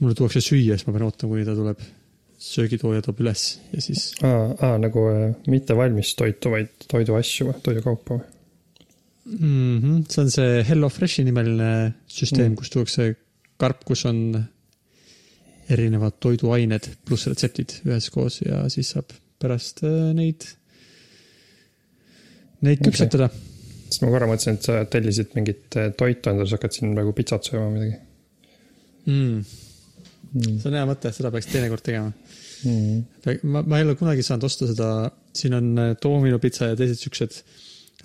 mulle tuuakse süüa, siis ma pean ootama, kuni ta tuleb, söögitooja toob üles ja siis aa, aa, nagu äh, mitte valmis toitu, vaid toiduasju või toidukaupa või? mm. -hmm. see on see Hello Freshi nimeline süsteem Mm. kus tuuakse karp, kus on erinevad toiduained pluss retseptid üheskoos ja siis saab pärast äh, neid, neid Okei. küpsetada okay.. sest ma korra mõtlesin, et sa tellisid mingit äh, toitu endale, sa hakkad siin praegu pitsat sööma midagi Mm. mm.. see on hea mõte, seda peaks teinekord tegema. Mm. ma, ma ei ole kunagi saanud osta seda, siin on äh, Domino pitsa ja teised siuksed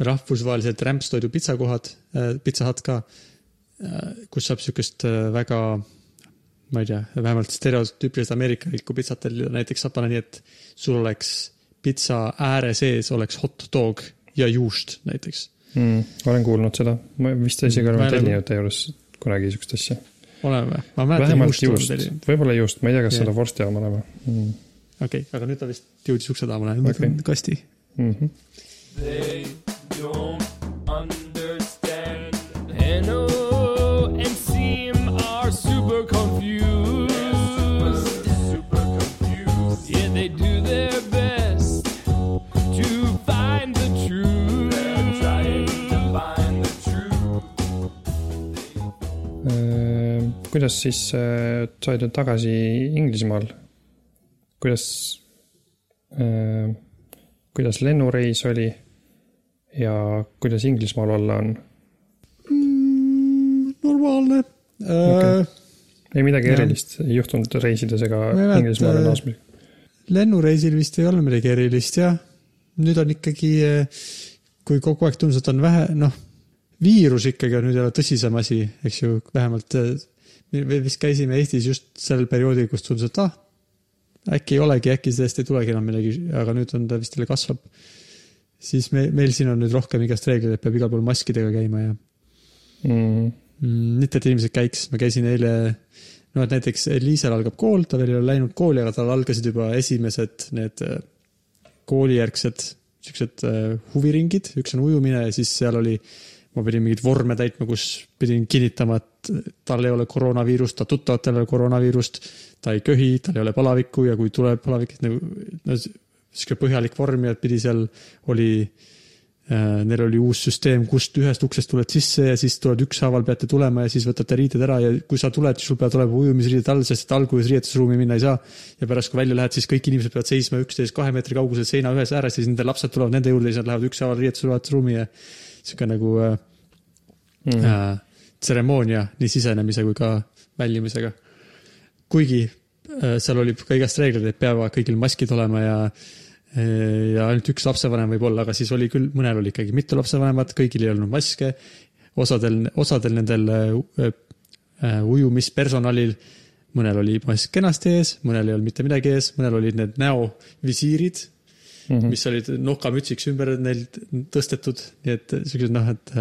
rahvusvahelised rämpstoidu pitsakohad, Pizza Hut ka, kus saab siukest äh, väga, ma ei tea, vähemalt stereotüüpiliselt ameerikalikku pitsat tellida, näiteks saab panna nii, et sul oleks pitsa ääre sees oleks hot dog ja juust näiteks. Mm. olen kuulnud seda, ma vist isegi olen tellinud teie juures kunagi siukest asja. Oleme või? ma mäletan juust juust tellinud., võib-olla juust, ma ei tea, kas Jah. seda vorsti oma olema mm.. okei okay,, aga nüüd ta vist jõudis ukse taha, ma võtan Okei. kasti. Mm -hmm. Kuidas siis äh, said nüüd tagasi Inglismaal? kuidas äh,, kuidas lennureis oli ja kuidas Inglismaal olla on? Mm, normaalne okay.. ei midagi Jah. erilist ei juhtunud reisides ega Inglismaale naasmisel. lennureisil vist ei ole midagi erilist jah. nüüd on ikkagi, kui kogu aeg tundus, et on vähe, noh, viirus ikkagi on nüüd jälle tõsisem asi, eks ju, vähemalt me vist käisime Eestis just sel perioodil, kus tundus, et ah, äkki ei olegi, äkki sellest ei tulegi enam midagi, aga nüüd on ta vist jälle kasvab. siis me, meil siin on nüüd rohkem igast reegleid, et peab igal pool maskidega käima ja Mm, mm, mitte, et inimesed käiks, ma käisin eile, no et näiteks Liisal algab kool, ta veel ei ole läinud kooli, aga tal algasid juba esimesed need äh, koolijärgsed siuksed äh, huviringid, üks on ujumine ja siis seal oli, ma pidin mingeid vorme täitma, kus pidin kinnitama, et tal ei ole koroonaviirust, ta tuttavatel ei ole koroonaviirust, ta ei köhi, tal ei ole palavikku ja kui tuleb palavik, et nagu no, sihuke põhjalik vorm ja pidi seal, oli Äh, Neil oli uus süsteem, kust ühest uksest tuled sisse ja siis tuled ükshaaval peate tulema ja siis võtate riided ära ja kui sa tuled, siis sul peavad olema ujumisriided all, sest et alguses riietusruumi minna ei saa. ja pärast, kui välja lähed, siis kõik inimesed peavad seisma üksteisest kahe meetri kaugusel seina ühes ääres ja siis nende lapsed tulevad nende juurde ja siis nad lähevad ükshaaval riietusruumi ja sihuke nagu äh, mm. äh, tseremoonia nii sisenemise kui ka väljumisega. kuigi äh, seal oli ka igast reegleid, et peavad kõigil maskid olema ja äh, ja ainult üks lapsevanem võib olla, aga siis oli küll, mõnel oli ikkagi mitu lapsevanemat, kõigil ei olnud maske. osadel, osadel nendel äh, äh, ujumispersonalil, mõnel oli mask kenasti ees, mõnel ei olnud mitte midagi ees, mõnel olid need näovisiirid, Mm -hmm. mis olid nokamütsiks ümber neil tõstetud, nii et siuksed noh, et,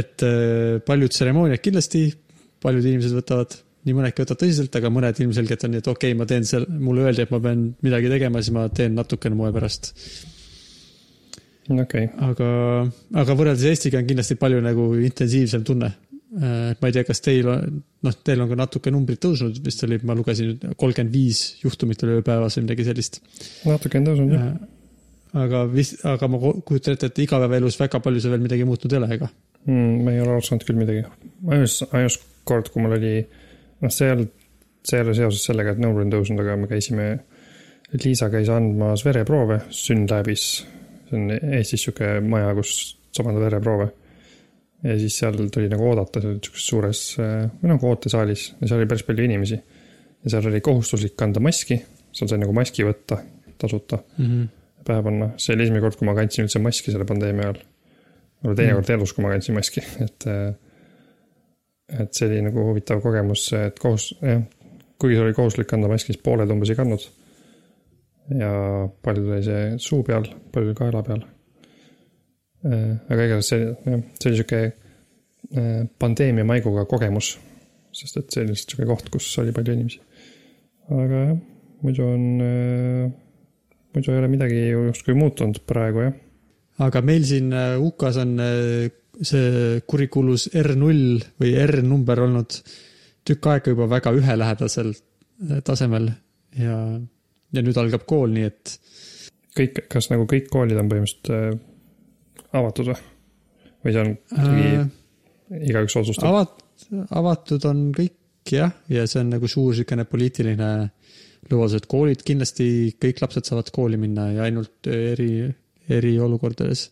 et äh, paljud tseremooniad kindlasti, paljud inimesed võtavad, nii mõnedki võtavad tõsiselt, aga mõned ilmselgelt on nii, et okei okay,, ma teen seal, mulle öeldi, et ma pean midagi tegema, siis ma teen natukene moe pärast. okei, aga, aga võrreldes Eestiga on kindlasti palju nagu intensiivsem tunne. Et ma ei tea, kas teil on, noh, teil on ka natuke numbrid tõusnud, vist oli, ma lugesin kolmkümmend viis juhtumit oli ööpäevas või midagi sellist. natuke on tõusnud jah. aga vist, aga ma kujutan ette, et igapäevaelus väga palju see veel midagi muutnud ei ole, ega? mm,. ma ei ole aru saanud küll midagi. ainus, ainus kord, kui mul oli, noh, see ei olnud, see ei ole seoses sellega, et number on tõusnud, aga me käisime, Liisa käis andmas vereproove Synlabis. see on Eestis sihuke maja, kus saab anda vereproove. Ja siis seal tuli nagu oodata seal sihukeses suures, või nagu ootesaalis ja seal oli päris palju inimesi. ja seal oli kohustuslik kanda maski, seal sai nagu maski võtta tasuta Mm -hmm. pähe panna, see oli esimene kord, kui ma kandsin üldse maski selle pandeemia ajal. võib-olla teine Mm. kord elus, kui ma kandsin maski, et. et see oli nagu huvitav kogemus, et kohus, jah, kuigi see oli kohustuslik kanda maski, siis pooled umbes ei kandnud. ja paljudel oli see suu peal, paljudel kaela peal. Aga igatahes see, jah, see oli sihuke äh, pandeemia maiguga kogemus. sest et see oli lihtsalt sihuke koht, kus oli palju inimesi. aga jah, muidu on äh, muidu ei ole midagi ju justkui muutunud praegu jah. aga meil siin äh, UK-s on äh, see kurikuulus R0 või R-number olnud tükk aega juba väga ühelähedasel äh, tasemel ja, ja nüüd algab kool, nii et kõik, kas nagu kõik koolid on põhimõtteliselt äh, avatud või? või see on ikkagi äh, äh, igaüks otsustab? avat-, avatud on kõik jah, ja see on nagu suur niisugune poliitiline lubadus, et koolid kindlasti, kõik lapsed saavad kooli minna ja ainult eri, eriolukordades.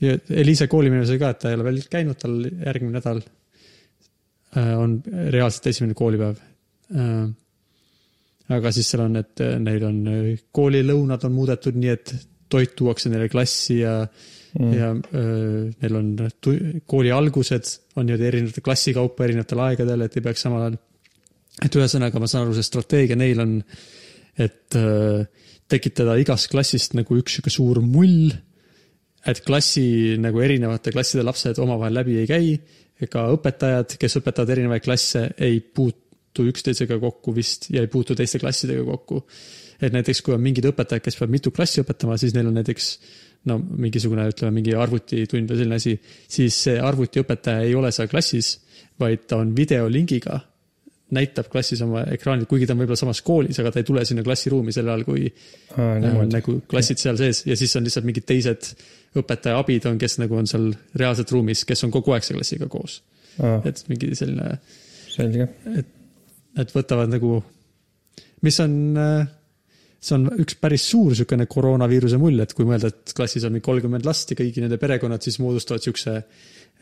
ja Eliise kooli minemise ka, et ta ei ole veel käinud, tal järgmine nädal äh, on reaalselt esimene koolipäev. aga siis seal on, et äh, neil on äh, koolilõunad on muudetud nii, et toit tuuakse neile klassi ja mm. ja öö, neil on kooli algused on niimoodi erinevate klassi kaupa erinevatel aegadel, et ei peaks samal ajal. et ühesõnaga, ma saan aru, see strateegia neil on, et öö, tekitada igast klassist nagu üks sihuke suur mull. et klassi nagu erinevate klasside lapsed omavahel läbi ei käi ega õpetajad, kes õpetavad erinevaid klasse, ei puutu üksteisega kokku vist ja ei puutu teiste klassidega kokku. et näiteks, kui on mingid õpetajad, kes peavad mitu klassi õpetama, siis neil on näiteks no mingisugune, ütleme mingi arvutitund või selline asi, siis see arvutiõpetaja ei ole seal klassis, vaid ta on videolingiga, näitab klassis oma ekraanil, kuigi ta on võib-olla samas koolis, aga ta ei tule sinna klassiruumi sel ajal, kui aa, niimoodi. nagu klassid seal sees ja siis on lihtsalt mingid teised õpetaja abid on, kes nagu on seal reaalselt ruumis, kes on kogu aeg selle klassiga koos. et mingi selline, selge. et võtavad nagu, mis on, see on üks päris suur niisugune koroonaviiruse mull, et kui mõelda, et klassis on mingi kolmkümmend last ja kõigi nende perekonnad siis moodustavad niisuguse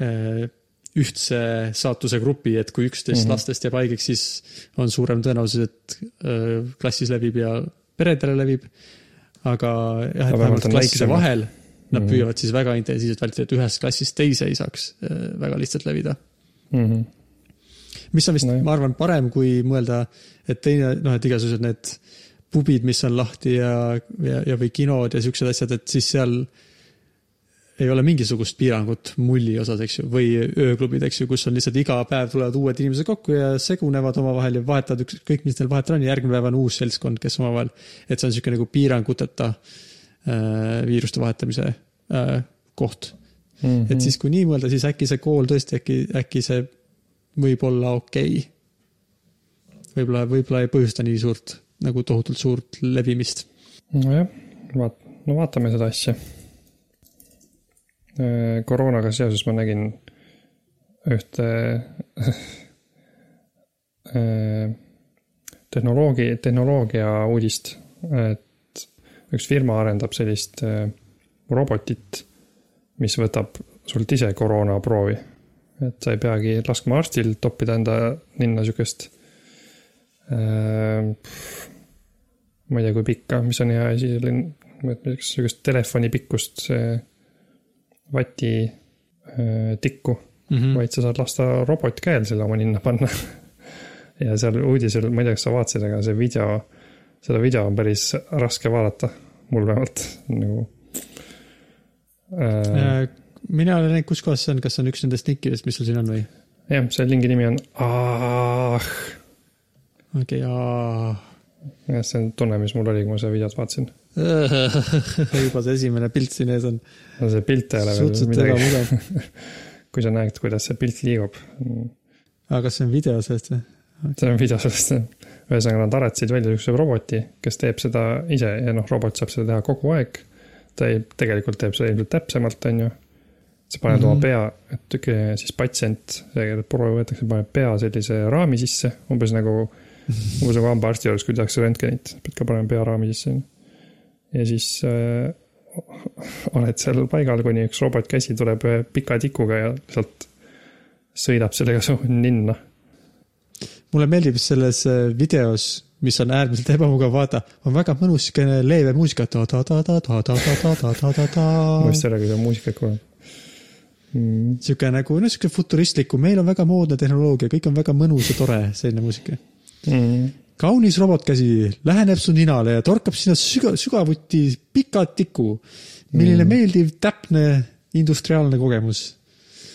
eh, ühtse saatuse grupi, et kui üksteist mm. -hmm. lastest jääb haigeks, siis on suurem tõenäosus, et eh, klassis levib ja peredele levib. aga jah, et vähemalt klasside vahel nad Mhm. püüavad siis väga intensiivselt vältida, et ühest klassist teise ei saaks eh, väga lihtsalt levida Mhm. mis on vist no, ma arvan, parem kui mõelda, et teine, noh, et igasugused need pubid, mis on lahti ja, ja, ja või kinod ja siuksed asjad, et siis seal ei ole mingisugust piirangut mulli osas, eks ju, või ööklubid, eks ju, kus on lihtsalt iga päev tulevad uued inimesed kokku ja segunevad omavahel ja vahetavad ükskõik, mis neil vahetada on ja järgmine päev on uus seltskond, kes omavahel, et see on niisugune nagu piiranguteta äh, viiruste vahetamise äh, koht Mhm. et siis, kui nii mõelda, siis äkki see kool tõesti äkki, äkki see võib olla okei okay.. võib-olla, võib-olla ei põhjusta nii suurt nagu tohutult suurt levimist. nojah, vaat-, no vaatame seda asja. koroonaga seoses ma nägin ühte äh, tehnoloogi, tehnoloogia uudist, et üks firma arendab sellist äh, robotit, mis võtab sult ise koroonaproovi. et sa ei peagi laskma arstil toppida enda ninna sihukest äh, ma ei tea, kui pikk ka, mis on hea asi, selline, sihukest telefoni pikkust vati äh, tikku mm. -hmm. vaid sa saad lasta robotkäel selle oma ninna panna. ja seal uudisel, ma ei tea, kas sa vaatasid, aga see video, seda video on päris raske vaadata, mul vähemalt nagu äh,. mina olen näinud, kus kohas see on, kas see on üks nendest linkidest, mis sul siin on või? jah, see lingi nimi on Ah. okei, aa. jah, see on tunne, mis mul oli, kui ma seda videot vaatasin. juba see esimene pilt siin ees on see pilt ei ole veel midagi, kui sa näed, kuidas see pilt liigub aga kas see on video sellest või? see on video sellest, ühesõnaga nad aretasid välja niisuguse roboti, kes teeb seda ise ja noh, robot saab seda teha kogu aeg. ta ei, tegelikult teeb seda ilmselt täpsemalt, on ju. sa paned mm -hmm. Mhm. oma pea, et siis patsient, see proov võetakse, paneb pea sellise raami sisse, umbes nagu, nagu hambaarsti juures, kui tehakse röntgenit, pead ka panema pea raami sisse. ja siis äh, oled seal paigal, kuni üks robotkäsi tuleb ühe pika tikuga ja sealt sõidab sellega su ninna mulle meeldib selles äh, videos, mis on äärmiselt ebamugav vaadata, on väga mõnus siukene leebe muusika. ma vist ei ole, kui seda muusikat kuulanud mm.. sihuke nagu, noh, sihuke futuristliku, meil on väga moodne tehnoloogia, kõik on väga mõnus ja tore, selline muusika. Mm. kaunis robotkäsi läheneb su ninale ja torkab sinna süga, sügavuti pika tiku. milline mm. meeldiv, täpne industriaalne kogemus.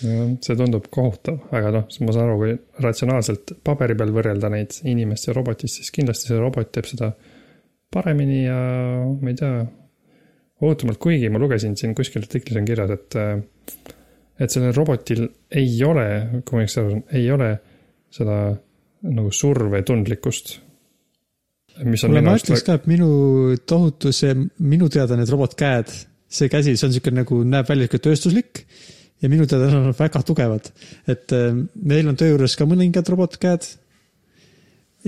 see tundub kohutav, aga noh, ma saan aru, kui ratsionaalselt paberi peal võrrelda neid inimest ja robotist, siis kindlasti see robot teeb seda paremini ja ma ei tea, ootamalt, kuigi ma lugesin siin kuskil artiklis on kirjas, et et sellel robotil ei ole, kui ma õigesti aru saan, ei ole seda nagu survetundlikkust. mis on kuule, minu ma ütleks ka, et minu tohutu see, minu teada need robotkäed, see käsi, see on siuke nagu näeb välja siuke tööstuslik ja minu teada nad on väga tugevad. et äh, meil on töö juures ka mõningad robotkäed.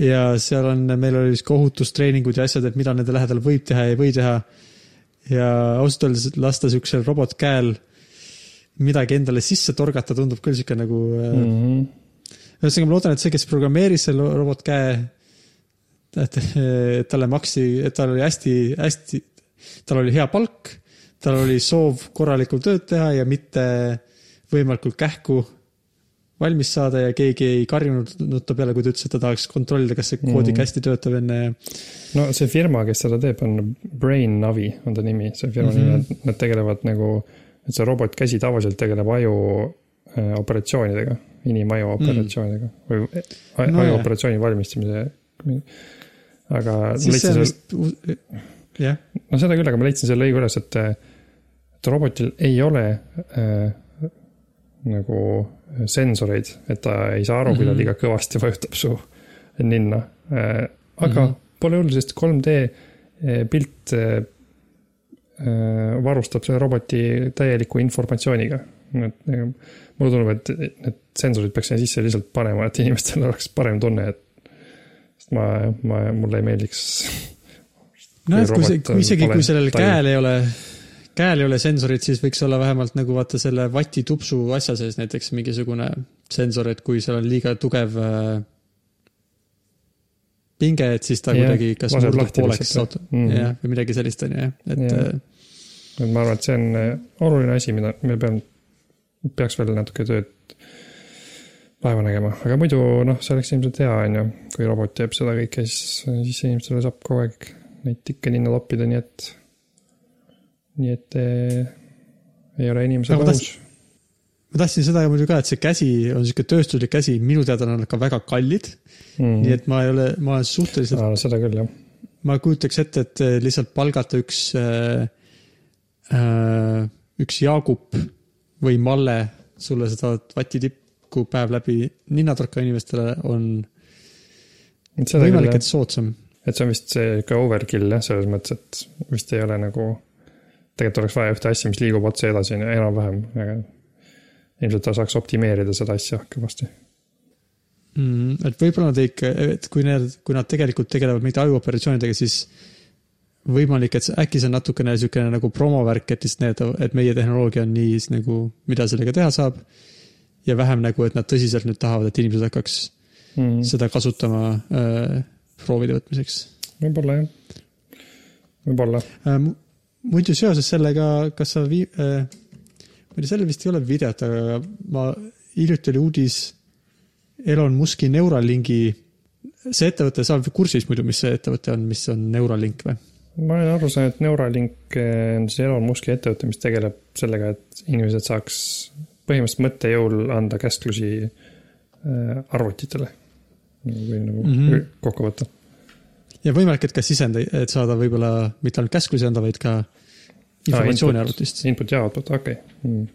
ja seal on, meil oli siuke ohutustreeningud ja asjad, et mida nende lähedal võib teha ja ei või teha. ja ausalt öeldes lasta siuksel robotkäel midagi endale sisse torgata, tundub küll siuke nagu mm. -hmm. ühesõnaga, ma loodan, et see, kes programmeeris selle robotkäe, et talle maksi, et tal oli hästi-hästi, tal oli hea palk, tal oli soov korralikku tööd teha ja mitte võimalikult kähku valmis saada ja keegi ei karjunud ta peale, kui ta ütles, et ta tahaks kontrollida, kas see kood ikka hästi töötab enne. no see firma, kes seda teeb, on Brain Navi on ta nimi, see firma mm Mhm. -hmm. nimi, nad tegelevad nagu, et see robotkäsi tavaliselt tegeleb aju äh, operatsioonidega, inimaju operatsioonidega mm. või No aju operatsiooni valmistamise. aga selle, vist, jah, no seda küll, aga ma leidsin selle lõigu üles, et, et robotil ei ole äh, nagu sensoreid, et ta ei saa aru, kui ta Mhm. liiga kõvasti vajutab su ninna äh,. aga mm. -hmm. pole hullu, sest 3D äh, pilt äh, äh, varustab selle roboti täieliku informatsiooniga. et äh, mulle tundub, et need sensorid peaks sinna sisse lihtsalt panema, et inimestel oleks parem tunne, et sest ma, ma, mulle ei meeldiks no et kui see, kui isegi, kui sellel taju. käel ei ole, käel ei ole sensorit, siis võiks olla vähemalt nagu vaata selle vatitupsu asja sees näiteks mingisugune sensor, et kui seal on liiga tugev äh, pinge, et siis ta Jah, kuidagi kas murdub pooleks auto jah. Mhm. jah, või midagi sellist on ju jah, et äh, et ma arvan, et see on äh, oluline asi, mida me peame, peaks veel natuke tööd vaeva nägema, aga muidu noh, see oleks ilmselt hea, on ju, kui robot teeb seda kõike, siis, siis inimestele saab kogu aeg neid tikke ninna toppida, nii et, nii et eh, ei ole inimesel Aga ma aus. ma tahtsin seda muidu ka, et see käsi on sihuke tööstuslik käsi, minu teada on nad ka väga kallid mm., nii et ma ei ole, ma olen suhteliselt Aa, seda küll, jah. ma kujutaks ette, et eh, lihtsalt palgata üks äh,, äh, üks Jaagup või Malle sulle seda vatitipku päev läbi ninnatorka inimestele on võimalik, et. soodsam. et see on vist see ikka overkill jah, selles mõttes, et vist ei ole nagu, tegelikult oleks vaja ühte asja, mis liigub otse edasi, on ju, enam-vähem, aga ilmselt ta saaks optimeerida seda asja kõvasti. Mm, et võib-olla nad ikka, et kui need, kui nad tegelikult tegelevad mingite ajuoperatsioonidega, siis võimalik, et see, äkki see on natukene niisugune nagu promovärk, et siis need, et meie tehnoloogia on nii nagu, mida sellega teha saab. ja vähem nagu, et nad tõsiselt nüüd tahavad, et inimesed hakkaks Mm. seda kasutama äh, proovide võtmiseks võib-olla jah, võib-olla. äh,. muidu seoses sellega, kas sa vii- äh,, ma ei tea, sellel vist ei ole videot, aga ma, hiljuti oli uudis Elon Muski Neuralingi, see ettevõte, sa oled kursis muidu, mis see ettevõte on, mis on Neuralink või? Ma olen aru saanud, et Neuralink eh, on siis Elon Muski ettevõte, mis tegeleb sellega, et inimesed saaks põhimõtteliselt mõttejõul anda käsklusi eh, arvutitele. või nagu mm. -hmm. kokku võtta. ja võimalik, et ka sisend, et saada võib-olla mitte ainult käsklusi anda, vaid ka informatsiooni arvutist. Input ja output, okei okay. mm..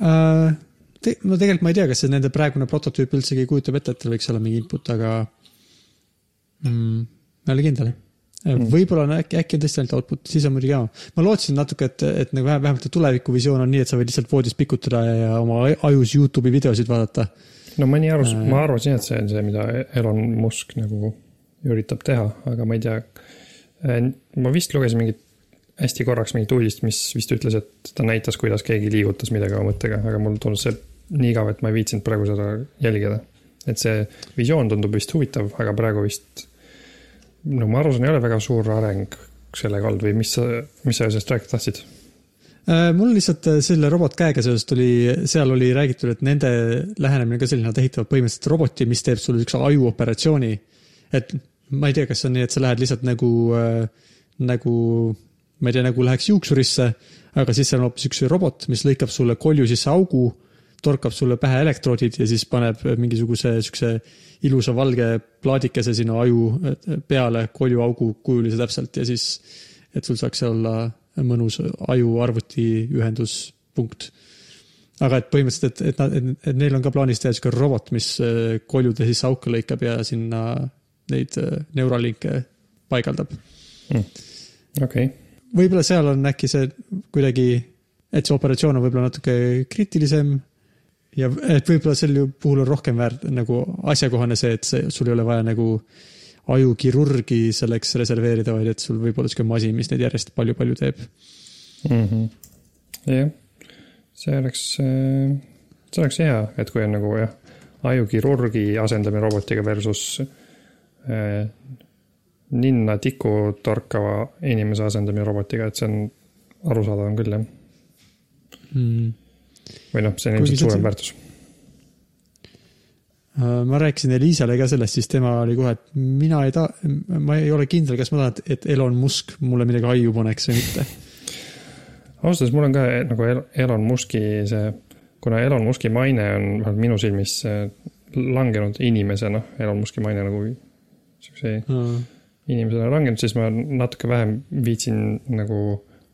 Äh, te, no tegelikult ma ei tea, kas see nende praegune prototüüp üldsegi kujutab ette, et tal võiks olla mingi input, aga mm, ma ei ole kindel. Võib-olla on äkki, äkki on tõesti ainult output, siis on muidugi hea. ma lootsin natuke, et, et nagu vähe- vähemalt see tulevikuvisioon on nii, et sa võid lihtsalt voodis pikutada ja, ja oma ajus Youtube'i videosid vaadata. no ma nii arvasin, Äh. ma arvasin, et see on see, mida Elon Musk nagu üritab teha, aga ma ei tea. ma vist lugesin mingit, hästi korraks mingit uudist, mis vist ütles, et ta näitas, kuidas keegi liigutas midagi oma mõttega, aga mulle tundus see nii igav, et ma ei viitsinud praegu seda jälgida. et see visioon tundub vist huvitav, aga praegu vist, no ma aru saan, ei ole väga suur areng selle kaldu või mis sa, mis sa sellest rääkida tahtsid? Äh, mul lihtsalt äh, selle robotkäega seoses tuli, seal oli räägitud, et nende lähenemine ka selline, nad ehitavad põhimõtteliselt roboti, mis teeb sulle üks ajuoperatsiooni. et ma ei tea, kas see on nii, et sa lähed lihtsalt nagu äh,, nagu, ma ei tea, nagu läheks juuksurisse, aga siis seal on hoopis üks robot, mis lõikab sulle kolju sisse augu, torkab sulle pähe elektroodid ja siis paneb mingisuguse siukse ilusa valge plaadikese sinu aju peale koljuaugu kujulise täpselt ja siis, et sul saaks see olla mõnus aju-arvuti ühenduspunkt. aga et põhimõtteliselt, et, et nad, et neil on ka plaanis teha sihuke robot, mis äh, koljude sisse auke lõikab ja sinna neid äh, neuralinke paigaldab. okei, võib-olla seal on äkki see kuidagi, et see operatsioon on võib-olla natuke kriitilisem ja et võib-olla sel puhul on rohkem väärt nagu asjakohane see, et see, sul ei ole vaja nagu ajukirurgi selleks reserveerida, vaid et sul võib olla sihuke masin, mis neid järjest palju-palju teeb. Mhm. jah, see oleks, see oleks hea, et kui on nagu jah, ajukirurgi asendamine robotiga versus äh, ninna tiku torkava inimese asendamine robotiga, et see on arusaadav on küll jah. Mm. Või noh, see on ilmselt suurem väärtus. Äh, ma rääkisin Elisale ka sellest, siis tema oli kohe, et mina ei taha, ma ei ole kindel, kas ma tahan, et Elon Musk mulle midagi aiu paneks või mitte. ausalt öeldes mul on ka nagu El- Elon Muski see, kuna Elon Muski maine on vähemalt minu silmis äh, langenud inimesena, Elon Muski maine nagu siukse inimesena langenud, siis ma natuke vähem viitsin nagu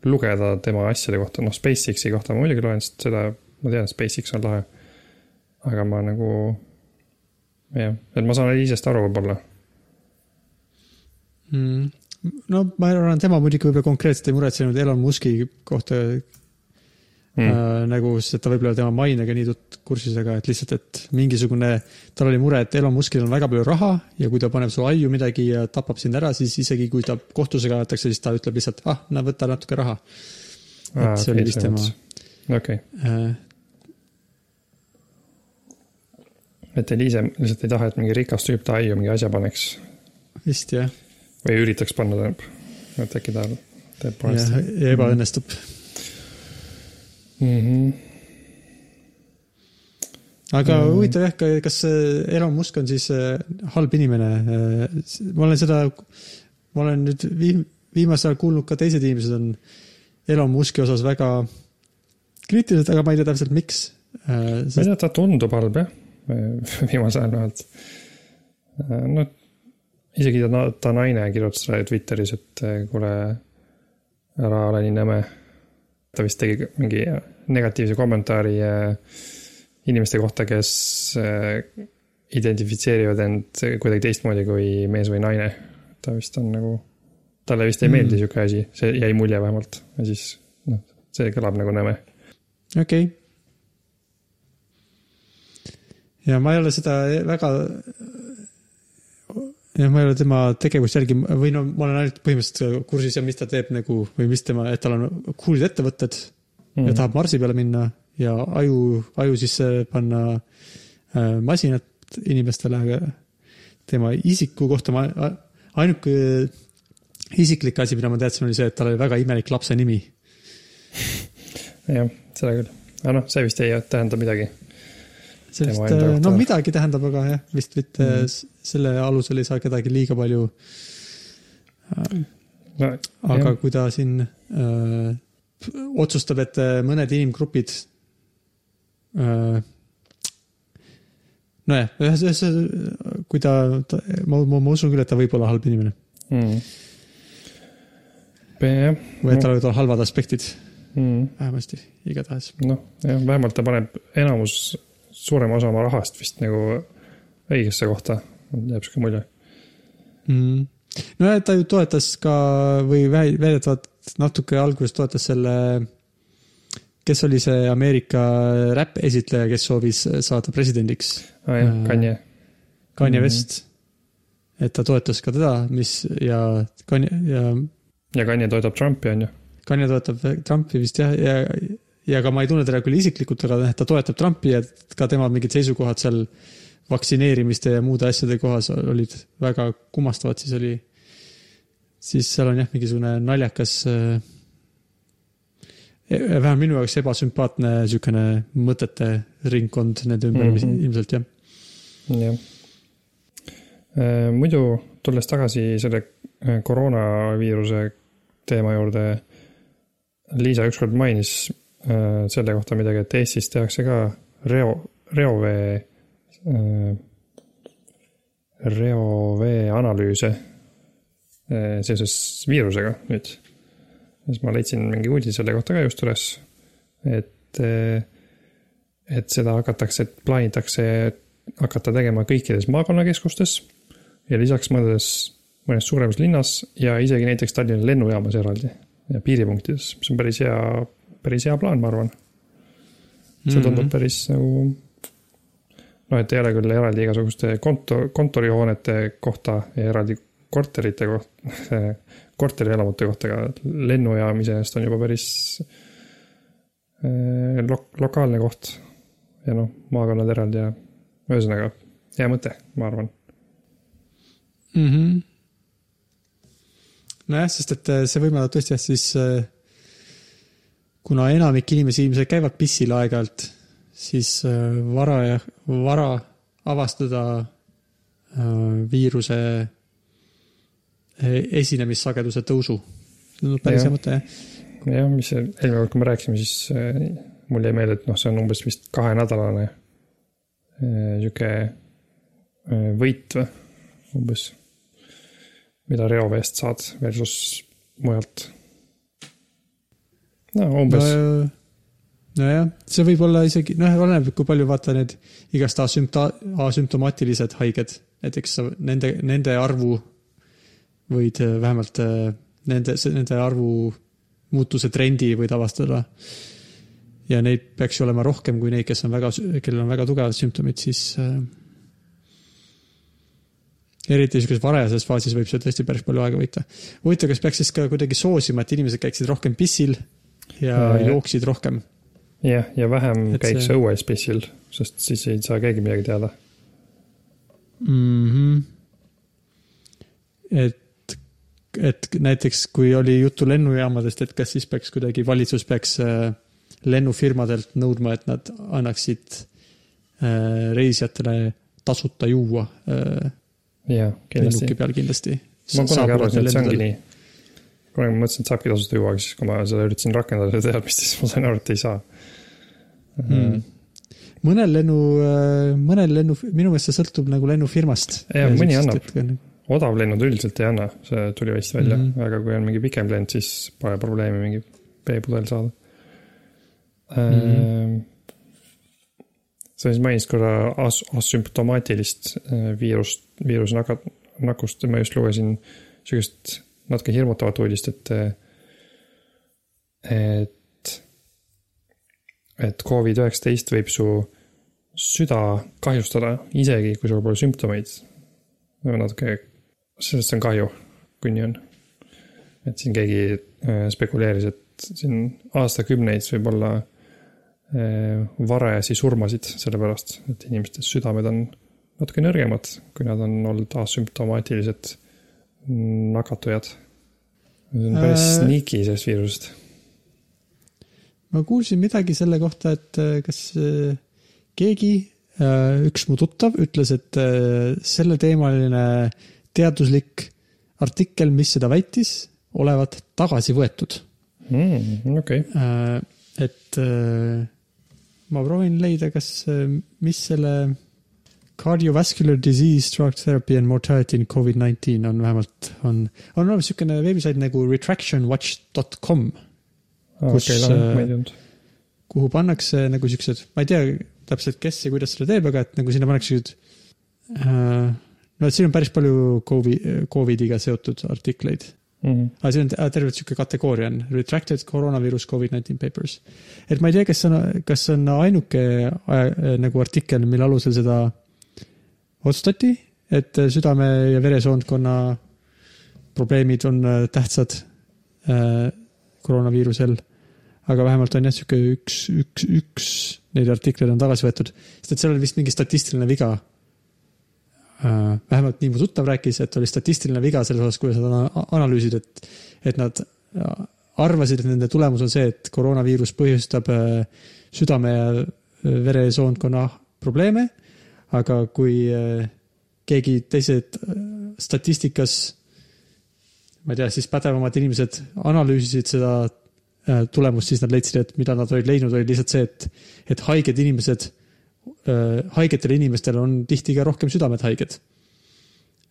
lugeda tema asjade kohta, noh SpaceX'i kohta ma muidugi loen, sest seda ma tean, SpaceX on lahe. aga ma nagu, jah, et ma saan Elisast aru võib-olla. Mm. no ma arvan, tema muidugi võib-olla konkreetselt ei muretsenud Elon Muski kohta mm. äh, nagu, sest et ta võib-olla tema mainega nii tut- kursis, aga et lihtsalt, et mingisugune, tal oli mure, et Elon Muskil on väga palju raha ja kui ta paneb sulle aiu midagi ja tapab sind ära, siis isegi kui ta kohtusse kaevatakse, siis ta ütleb lihtsalt, ah, no võta natuke raha. et see oli vist tema, okei, äh, et Eliise lihtsalt ei taha, et mingi rikas tüüp ta aiu mingi asja paneks vist jah, või üritaks panna, tähendab. et äkki ta teeb valesti. ja ebaõnnestub. Mhm. aga Mm. huvitav jah, kas see Elon Musk on siis äh, halb inimene? ma olen seda, ma olen nüüd viim-, viimasel ajal kuulnud ka teised inimesed on Elon Muski osas väga kriitilised, aga ma ei tea täpselt, miks. ma ei tea, ta tundub halb jah, viimasel ajal vähemalt. noh, isegi ta, ta naine kirjutas Twitteris, et eh, kuule, ära ole nii nõme. ta vist tegi mingi negatiivse kommentaari eh, inimeste kohta, kes eh, identifitseerivad end kuidagi teistmoodi kui mees või naine. ta vist on nagu, talle vist ei meeldi Mm. sihuke asi, see jäi mulje vähemalt ja siis noh, see kõlab nagu nõme. okei okay.. Ja ma ei ole seda väga, jah, ma ei ole tema tegevust jälgi- või no ma olen ainult põhimõtteliselt kursis ja mis ta teeb nagu või mis tema, et tal on cool'id ettevõtted mm. ja tahab Marsi peale minna ja aju, aju sisse panna äh, masinat inimestele, aga tema isiku kohta ma, ainuke isiklik asi, mida ma teadsin, oli see, et tal oli väga imelik lapse nimi jah, seda küll, aga noh, see vist ei tähenda midagi. Vist enda, no midagi tähendab, aga jah, vist mitte mm. selle alusel ei saa kedagi liiga palju. no aga jah. ja. kui ta siin öö, otsustab, et äh, mõned inimgrupid. nojah, ühes, ühes, kui ta, ta, ma, ma, ma usun küll, et ta võib olla halb inimene mm.. või et tal võivad olla halvad aspektid, mm. vähemasti, igatahes. noh, jah, vähemalt ta paneb enamus, suurem osa oma rahast vist nagu õigesse kohta, jääb sihuke mulje. mm.. no ja ta ju toetas ka või väi- väidetavalt natuke alguses toetas selle, kes oli see Ameerika räpp-esitleja, kes soovis saada presidendiks, ah, jah Mm., Kanye. Kanye Mhm. West. et ta toetas ka teda, mis ja Kanye ja ja Kanye toetab Trumpi, on ju. Kanye toetab Trumpi vist jah, ja, ja ka ma ei tunne teda küll isiklikult, aga noh, ta toetab Trumpi ja ka tema mingid seisukohad seal vaktsineerimiste ja muude asjade kohas olid väga kummastavad, siis oli, siis seal on jah, mingisugune naljakas äh, vähemalt minu jaoks ebasümpaatne niisugune mõtete ringkond nende ümber mm. -hmm. ilmselt jah. jah. muidu tulles tagasi selle äh, koroonaviiruse teema juurde. Liisa ükskord mainis äh, selle kohta midagi, et Eestis tehakse ka reo, reovee, reovee analüüse äh, seoses viirusega nüüd. siis ma leidsin mingi uudise selle kohta ka just üles, et äh, et seda hakatakse, plaanitakse hakata tegema kõikides maakonnakeskustes ja lisaks mõnedes, mõnes suuremas linnas ja isegi näiteks Tallinna lennujaamas eraldi ja piiripunktides, mis on päris hea, päris hea plaan, ma arvan. see tundub Mhm. päris nagu noh, et ei ole küll eraldi igasuguste konto, kontorihoonete kohta ja eraldi korterite kohta, korterielamute kohta, aga lennujaam iseenesest on juba päris eh, lo-, lokaalne koht. ja noh, maakonnad eraldi ja ühesõnaga hea mõte, ma arvan. mm. -hmm. nojah, sest et äh, see võimaldab tõesti jah, siis äh, kuna enamik inimesi ilmselt käivad pissil aeg-ajalt, siis äh, vara ja vara avastada äh, viiruse äh, esinemissageduse tõusu. tundub päris Jah. hea mõte jah. jah, mis see- eelmine kord, kui me rääkisime, siis mul jäi meelde, et noh, see on umbes vist kahenädalane sihuke võit või umbes, mida reoveest saad versus mujalt. No umbes no,, nojah, see võib olla isegi, noh, oleneb, kui palju vaata need igast asümpta-, asümptomaatilised haiged, näiteks nende, nende arvu võid äh, vähemalt äh, nende, nende arvu muutuse trendi võid avastada. ja neid peaks ju olema rohkem kui neid, kes on väga, kellel on väga tugevad sümptomid, siis äh, eriti niisuguses varajases faasis võib see tõesti päris palju aega võita. huvitav, kas peaks siis ka kuidagi soosima, et inimesed käiksid rohkem pissil ja Äh, jooksid rohkem? jah, ja vähem Et käiks see- õues pissil, sest siis ei saa keegi midagi teada. mm. -hmm. et, et näiteks kui oli juttu lennujaamadest, et kas siis peaks kuidagi, valitsus peaks äh, lennufirmadelt nõudma, et nad annaksid äh, reisijatele tasuta juua jah, kindlasti lennuki. peal kindlasti. ma kunagi arvasin, et see ongi nii. Kunagi ma mõtlesin, et saabki tasuta juua, aga siis, kui ma seda üritasin rakendada, seda teadmist, siis ma sain aru, et ei saa mm.. mõnel lennu, mõnel lennu, minu meelest see sõltub nagu lennufirmast. Jaa, mõni annab. odavlennud üldiselt ei anna, see tuli vist välja mm. -hmm. aga kui on mingi pikem lend, siis pole probleemi mingi veepudel saada mm. -hmm. sa siis mainisid korra as-, asümptomaatilist äh, viirust, viiruse nakat-, nakust ma just lugesin sihukest natuke hirmutavat uudist, et, et, et Covid-19 võib su süda kahjustada, isegi kui sul pole sümptomeid. natuke, sellest on kahju, kui nii on. et siin keegi äh, spekuleeris, et siin aastakümneid võib olla äh, varajasi surmasid sellepärast, et inimeste südamed on natuke nõrgemad, kui nad on olnud asümptomaatilised nakatujad. see on päris Äh, sneaky sellest viirusest. ma kuulsin midagi selle kohta, et äh, kas äh, keegi, üks mu tuttav ütles, et äh, selleteemaline teaduslik artikkel, mis seda väitis, olevat tagasi võetud. mm,. okei okay., et äh, ma proovin leida, kas, mis selle cardiovascular disease drug therapy and mortality in Covid-19 on vähemalt, on, on olemas niisugune veebisait nagu retractionwatch.com kus, lahe, äh, kuhu pannakse nagu siuksed, ma ei tea täpselt, kes ja kuidas seda teeb, aga et nagu sinna pannakse siuksed äh,. no et siin on päris palju Covid, Covidiga seotud artikleid. Mhm. aga siin on äh, tervelt sihuke kategooria on retracted coronavirus Covid-19 papers. et ma ei tea, kas on, kas on ainuke aja, nagu artikkel, mille alusel seda otsustati, et südame ja veresoonkonna probleemid on äh, tähtsad äh, koroonaviirusel. aga vähemalt on jah, sihuke üks, üks, üks neid artikleid on tagasi võetud, sest et seal oli vist mingi statistiline viga äh, vähemalt nii mu tuttav rääkis, et oli statistiline viga selles osas, kuidas nad ana- analüüsid, et, et nad äh, arvasid, et nende tulemus on see, et koroonaviirus põhjustab äh, südame ja äh, veresoonkonna probleeme. Aga kui äh, keegi teised äh, statistikas, ma ei tea, siis pädevamad inimesed analüüsisid seda äh, tulemust, siis nad leidsid, et mida nad olid leidnud, oli lihtsalt see, et, et haiged inimesed haigetel inimestel on tihti ka rohkem südamed haiged.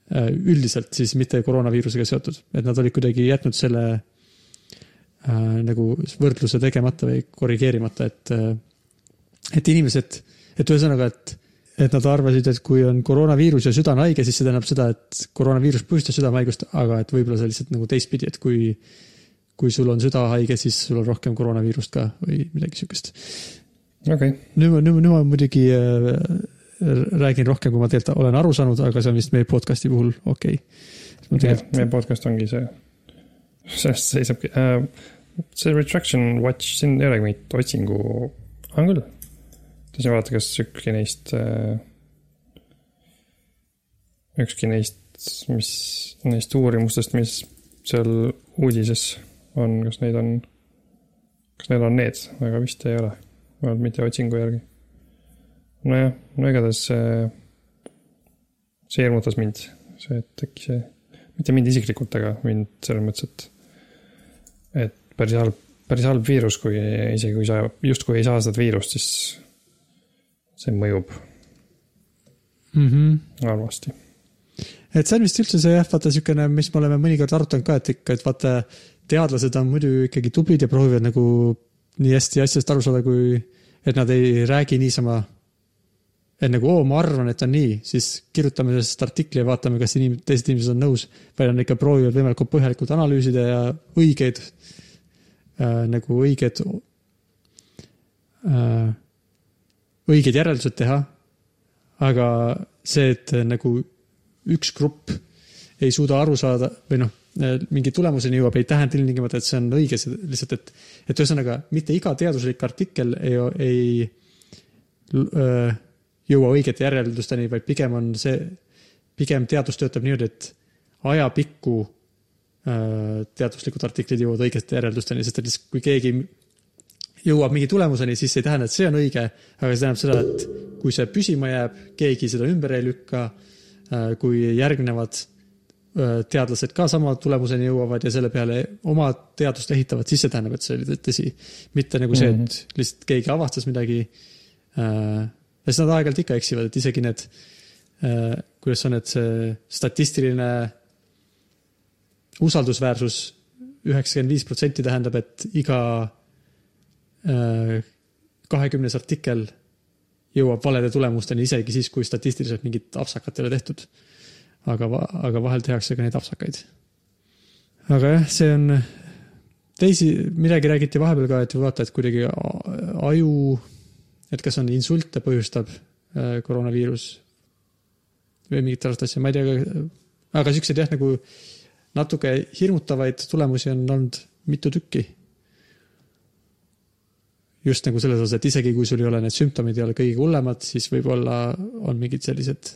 üldiselt siis mitte koroonaviirusega seotud, et nad olid kuidagi jätnud selle äh, nagu võrdluse tegemata või korrigeerimata, et et inimesed, et ühesõnaga, et, et nad arvasid, et kui on koroonaviirus ja süda on haige, siis see tähendab seda, et koroonaviirus põhjustas südamehaigust, aga et võib-olla see lihtsalt nagu teistpidi, et kui, kui sul on süda haige, siis sul on rohkem koroonaviirust ka või midagi siukest. okei okay., nüüd ma, nüüd nüüd ma muidugi äh, räägin rohkem, kui ma tegelikult olen aru saanud, aga see on vist meie podcast'i puhul okei okay.. jah, meie podcast ongi see, sellest seisabki äh,. see Retraction Watch, siin ei olegi mingit otsingu, on küll. Tahtsin vaadata, kas ükski neist äh,, ükski neist, mis, neist uurimustest, mis seal uudises on, kas neid on, kas need on need, aga vist ei ole, vähemalt mitte otsingu järgi. nojah, no igatahes see, see hirmutas mind, see, et äkki see mitte mind isiklikult, aga mind selles mõttes, et, et päris halb, päris halb viirus, kui isegi kui sa justkui ei saa seda viirust, siis see mõjub mm. -hmm. halvasti. et see on vist üldse see jah, vaata siukene, mis me oleme mõnikord arutanud ka, et ikka, et vaata teadlased on muidu ikkagi tublid ja proovivad nagu nii hästi asjast aru saada, kui, et nad ei räägi niisama. et nagu oo, ma arvan, et on nii, siis kirjutame sellest artikli ja vaatame, kas inim-, teised inimesed on nõus. vaid nad ikka proovivad võimalikult põhjalikult analüüsida ja õigeid äh,, nagu õiged äh,, õiged järeldused teha. aga see, et äh, nagu üks grupp ei suuda aru saada või noh, mingi tulemuseni jõuab, ei tähenda ilmtingimata, et see on õige, see lihtsalt, et, et ühesõnaga mitte iga teaduslik artikkel ei, ei öö, jõua õigete järeldusteni, vaid pigem on see, pigem teadus töötab niimoodi, et ajapikku teaduslikud artiklid jõuavad õigete järeldusteni, sest et kui keegi jõuab mingi tulemuseni, siis see ei tähenda, et see on õige, aga see tähendab seda, et kui see püsima jääb, keegi seda ümber ei lükka, kui järgnevad öö, teadlased ka sama tulemuseni jõuavad ja selle peale oma teadust ehitavad, siis see tähendab, et see oli tõsi. mitte nagu see, et lihtsalt keegi avastas midagi. ja siis nad aeg-ajalt ikka eksivad, et isegi need, kuidas on, et see statistiline usaldusväärsus üheksakümmend viis protsenti tähendab, et iga kahekümnes artikkel jõuab valede tulemusteni isegi siis, kui statistiliselt mingit apsakat ei ole tehtud. aga, aga vahel tehakse ka neid apsakaid. aga jah, see on teisi, midagi räägiti vahepeal ka, et vaata, et kuidagi aju, et kas on insulte põhjustab äh, koroonaviirus või mingit taolist asja, ma ei tea, aga siukseid jah, nagu natuke hirmutavaid tulemusi on olnud mitu tükki just nagu selles osas, et isegi kui sul ei ole need sümptomid ei ole kõige hullemad, siis võib-olla on mingid sellised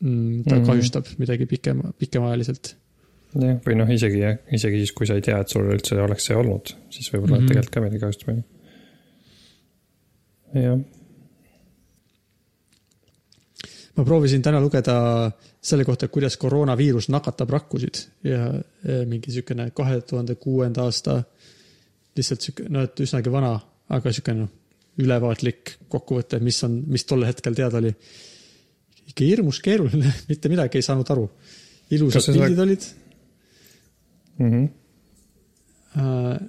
mm,, ta Mhm. kahjustab midagi pikema, pikemaajaliselt. jah, või noh, isegi, isegi siis, kui sa ei tea, et sul üldse oleks see olnud, siis võib-olla mm. -hmm. tegelikult ka midagi kahjustab, on ju. jah, ma proovisin täna lugeda selle kohta, kuidas koroonaviirus nakatab rakkusid ja ja mingi siukene kahe tuhande kuuenda aasta lihtsalt siuke, no et üsnagi vana, aga siukene noh, ülevaatlik kokkuvõte, mis on, mis tol hetkel teada oli. ikka hirmus keeruline, mitte midagi ei saanud aru. ilusad pildid olid mm -hmm.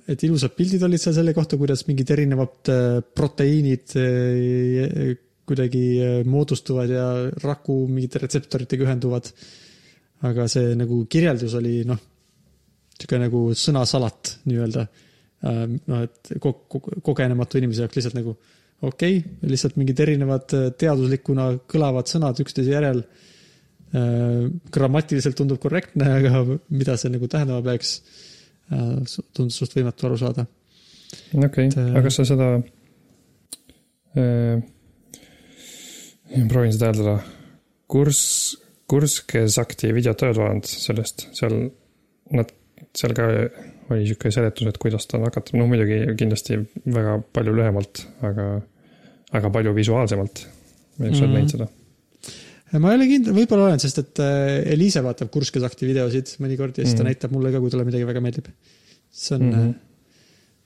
Et ilusad pildid olid seal selle kohta, kuidas mingid erinevad äh, proteiinid äh, kuidagi moodustuvad ja raku mingite retseptoritega ühenduvad. aga see nagu kirjeldus oli noh, sihuke nagu sõnasalat nii-öelda. noh, et ko- ko- kogenematu inimese jaoks lihtsalt nagu okei okay,, lihtsalt mingid erinevad äh, teaduslikuna kõlavad sõnad üksteise järel. grammatiliselt tundub korrektne, aga mida see nagu tähendama peaks Äh, tundus suht võimatu aru saada. okei okay. Äh, aga kas sa seda äh,. proovin seda hääldada. kurs, Kurskesakti videot oled vaadanud sellest, seal nad, seal ka oli sihuke seletus, et kuidas ta nakatab, noh muidugi kindlasti väga palju lühemalt, aga, aga palju visuaalsemalt. ma ei tea, kas sa oled näinud seda? ma ei ole kindel, võib-olla olen, sest et äh, Eliise vaatab Kurskesakti videosid mõnikord ja siis ta Mhm. näitab mulle ka, kui talle midagi väga meeldib. see on mm. -hmm.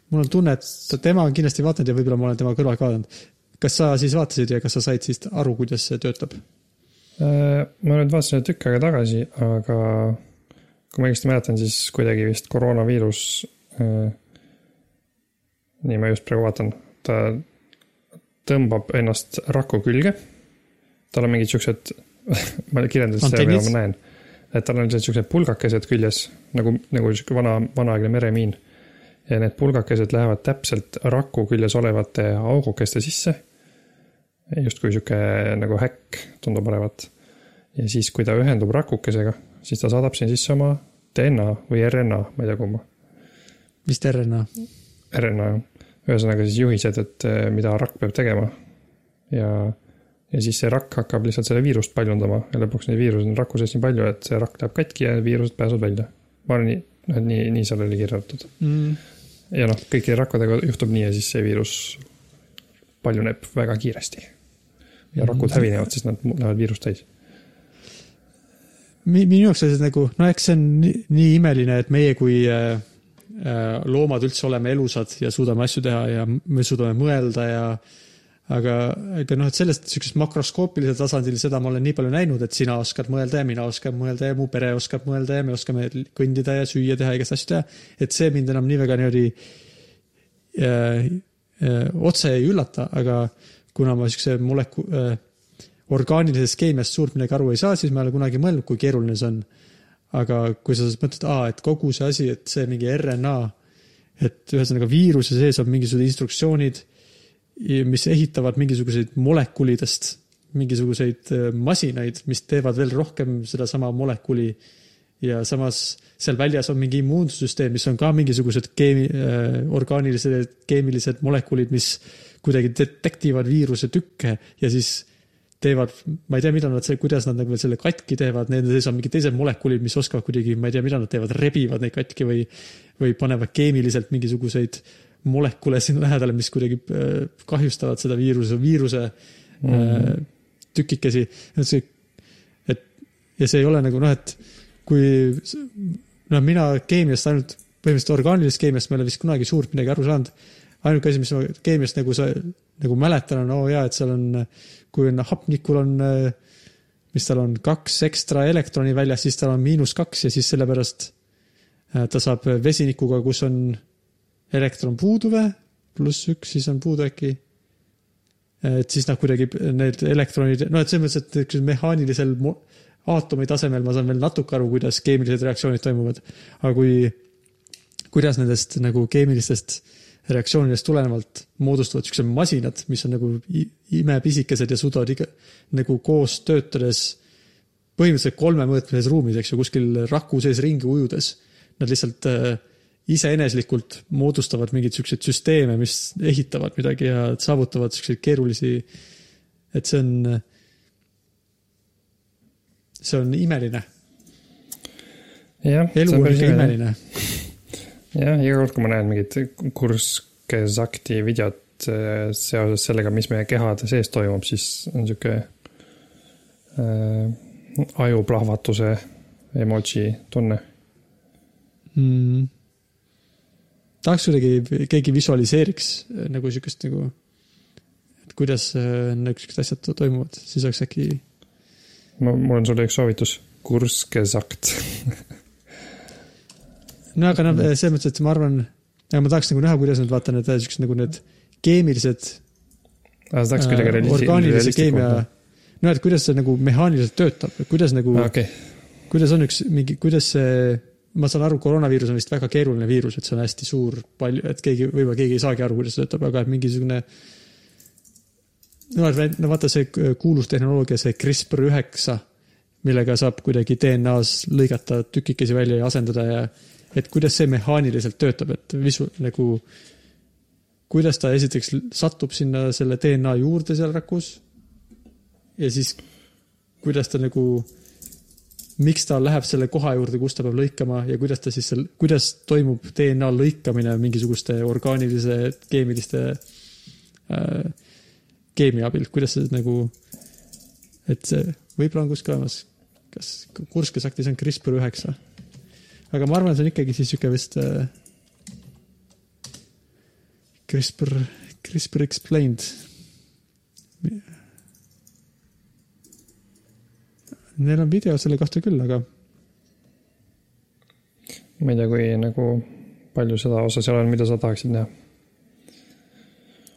mul on tunne, et tema on kindlasti vaadanud ja võib-olla ma olen tema kõrval ka vaadanud. kas sa siis vaatasid ja kas sa said siis aru, kuidas see töötab? Äh, ma nüüd vaatasin tükk aega tagasi, aga kui ma õigesti mäletan, siis kuidagi vist koroonaviirus. nii, ma just praegu vaatan, ta, tõmbab ennast raku külge. tal on mingid siuksed, ma kirjeldan seda, mida ma näen. et tal on sellised siuksed pulgakesed küljes nagu, nagu sihuke vana, vanaaegne meremiin. ja need pulgakesed lähevad täpselt raku küljes olevate augukeste sisse. justkui sihuke nagu häkk tundub olevat. ja siis, kui ta ühendub rakukesega, siis ta saadab sinna sisse oma DNA või RNA, ma ei tea kumma. vist RNA. RNA, ühesõnaga siis juhised, et eh, mida rakk peab tegema. ja, ja siis see rakk hakkab lihtsalt seda viirust paljundama ja lõpuks neid viiruseid on raku sees nii palju, et see rakk läheb katki ja viirused pääsevad välja. ma arvan, nii, noh, et nii, nii seal oli kirjutatud. Mm. ja noh, kõikide rakkudega juhtub nii ja siis see viirus paljuneb väga kiiresti. ja rakud hävinevad, sest nad lähevad viirust täis. Mi- minu jaoks oli see nagu, no eks see on nii, nii imeline, et meie kui äh, äh, loomad üldse oleme elusad ja suudame asju teha ja me suudame mõelda ja aga, aga noh, et sellest sihukesest makroskoopilisel tasandil, seda ma olen nii palju näinud, et sina oskad mõelda ja mina oskan mõelda ja mu pere oskab mõelda ja me oskame kõndida ja süüa teha igast asju teha. et see mind enam nii väga niimoodi äh, äh, otse ei üllata, aga kuna ma siukse moleku- äh,, orgaanilisest keemiast suurt midagi aru ei saa, siis ma ei ole kunagi mõelnud, kui keeruline see on. aga kui sa mõtled, aa, et kogu see asi, et see mingi RNA, et ühesõnaga viiruse sees on mingisugused instruktsioonid, mis ehitavad mingisuguseid molekulidest mingisuguseid äh, masinaid, mis teevad veel rohkem sedasama molekuli ja samas seal väljas on mingi immuunsüsteem, mis on ka mingisugused keemi- äh,, orgaanilised, keemilised molekulid, mis kuidagi detektivad viiruse tükke ja siis teevad, ma ei tea, millal nad kuidas nad nagu selle katki teevad, nende sees on mingid teised molekulid, mis oskavad kuidagi, ma ei tea, mida nad teevad, rebivad neid katki või, või panevad keemiliselt mingisuguseid molekule sinna lähedale, mis kuidagi äh, kahjustavad seda viiruse, viiruse mm -hmm. tükikesi. et see, et ja see ei ole nagu noh, et kui noh, mina keemiast ainult, põhimõtteliselt orgaanilisest keemiast ma ei ole vist kunagi suurt midagi aru saanud. Ainuke asi, mis ma keemiast nagu sa nagu mäletan, on oo oh jaa, et seal on, kui on hapnikul on, mis tal on, kaks ekstra elektroni väljas, siis tal on miinus kaks ja siis sellepärast äh, ta saab vesinikuga, kus on elektron puudu või, pluss üks, siis on puudu äkki. et siis noh, kuidagi need elektronid, noh, et selles mõttes, et niisugusel mehaanilisel aatomi tasemel ma saan veel natuke aru, kuidas keemilised reaktsioonid toimuvad. aga kui, kuidas nendest nagu keemilistest reaktsioonidest tulenevalt moodustuvad siuksed masinad, mis on nagu imepisikesed ja suudavad iga, nagu koos töötades põhimõtteliselt kolmemõõtmelises ruumis, eks ju, kuskil raku sees ringi ujudes. Nad lihtsalt äh, iseeneslikult moodustavad mingeid siukseid süsteeme, mis ehitavad midagi ja saavutavad siukseid keerulisi, et see on, see on imeline. elu on ikka imeline. jah, iga kord, kui ma näen mingit Kurskesakti videot äh, seoses sellega, mis meie kehade sees toimub, siis on sihuke äh, ajuplahvatuse emoji tunne. mm.. tahaks kuidagi, keegi visualiseeriks äh, nagu siukest nagu, et kuidas äh, niisugused asjad to- toimuvad, siis oleks äkki, ma, mul on sulle üks soovitus, Kurskesakt. no aga noh, selles mõttes, et ma arvan, ma tahaks nagu näha, kuidas nad vaata need äh, siuksed nagu need keemilised aga sa tahaks kuidagi äh, realisti- orgaanilise keemia no et kuidas see nagu mehaaniliselt töötab, kuidas nagu Ah, okei, kuidas on üks mingi, kuidas see, ma saan aru, koroonaviirus on vist väga keeruline viirus, et see on hästi suur, palju, et keegi, võib-olla keegi ei saagi aru, kuidas see töötab, aga et mingisugune. no, no vaata see kuulus tehnoloogia, see CRISPR üheksa, millega saab kuidagi DNA-s lõigata tükikesi välja ja asendada ja et kuidas see mehaaniliselt töötab, et visu- nagu, kuidas ta esiteks satub sinna selle DNA juurde seal rakus ja siis kuidas ta nagu miks ta läheb selle koha juurde, kus ta peab lõikama ja kuidas ta siis seal, kuidas toimub DNA lõikamine mingisuguste orgaanilise, keemiliste äh, keemia abil, kuidas see nagu, et see võib-olla on kuskil olemas, kas kurskesaktis on CRISPR üheksa. Aga ma arvan, see on ikkagi siis sihuke vist äh, CRISPR, CRISPR explained. Neil on video selle kohta küll, aga ma ei tea, kui nagu palju seda osa seal on, mida sa tahaksid näha.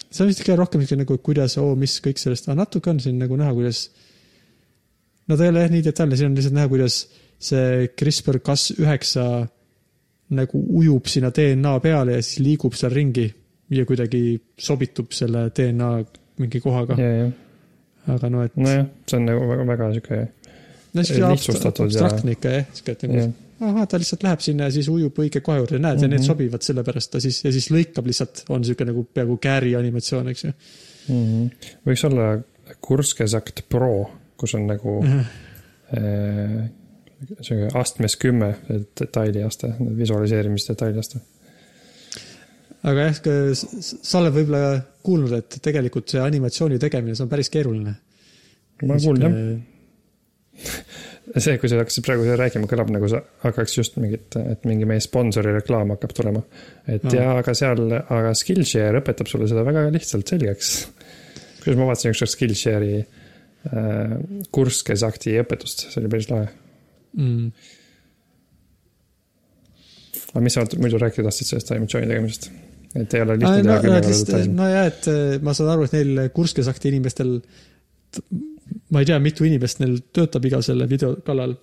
see on vist ikka rohkem siuke nagu, kuidas, oo, mis kõik sellest, aga natuke on siin nagu näha, kuidas. no ta ei ole jah nii detailne, siin on lihtsalt näha, kuidas see CRISPR Cas üheksa nagu ujub sinna DNA peale ja siis liigub seal ringi ja kuidagi sobitub selle DNA mingi kohaga, aga no et no, nojah, see on nagu väga, väga sihuke, lihtsustatud ja- abstraktne ikka jah, siuke, et nagu ahah, ta lihtsalt läheb sinna ja siis ujub õige koha juurde, näed mm, -hmm. ja need Mhm. sobivad sellepärast ta siis ja siis lõikab lihtsalt, on siuke nagu peaaegu kääri animatsioon, eks ju. Mhm. võiks olla Kurskesakt Pro, kus on nagu Mhm. äh, sihuke astmes kümme detailiaste, visualiseerimise detailiaste. aga jah, sa oled võib-olla kuulnud, et tegelikult see animatsiooni tegemine, see on päris keeruline. ma olen kuulnud jah, see, kui sa hakkasid praegu rääkima, kõlab nagu sa hakkaks just mingit, et mingi meie sponsori reklaam hakkab tulema. et Aa. ja, aga seal, aga Skillshare õpetab sulle seda väga lihtsalt selgeks. kuidas ma vaatasin ükskord Skillshare'i äh, Kurskesakti õpetust, see oli päris lahe. mm.. aga mis sa muidu rääkida tahtsid sellest animatsiooni tegemisest? et ei ole lihtne no, teha no, korda lihtsalt, detailsem. nojah, et eh, ma saan aru, et neil kurskesakti inimestel, ma ei tea, mitu inimest neil töötab iga selle video kallal.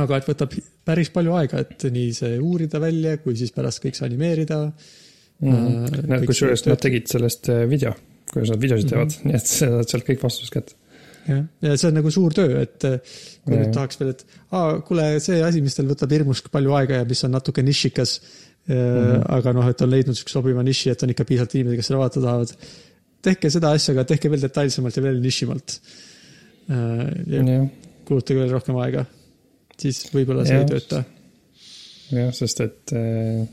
aga et võtab päris palju aega, et nii see uurida välja, kui siis pärast kõik see animeerida. Äh, no kõik kusjuures nad tegid sellest äh, video, kuidas nad videosid Mhm. teevad, nii et sa saad sealt kõik vastused kätte. jah, ja see on nagu suur töö, et kui Jaa. nüüd tahaks veel, et aa, kuule, see asi, mis teil võtab hirmus palju aega ja mis on natuke nišikas mm, Mhm. aga noh, et on leidnud siukse sobiva niši, et on ikka piisavalt inimesi, kes seda vaadata tahavad. tehke seda asja, aga tehke veel detailsemalt ja veel nišimalt. ja jah, kulutage veel rohkem aega, siis võib-olla see Jah. ei tööta. jah, sest et äh,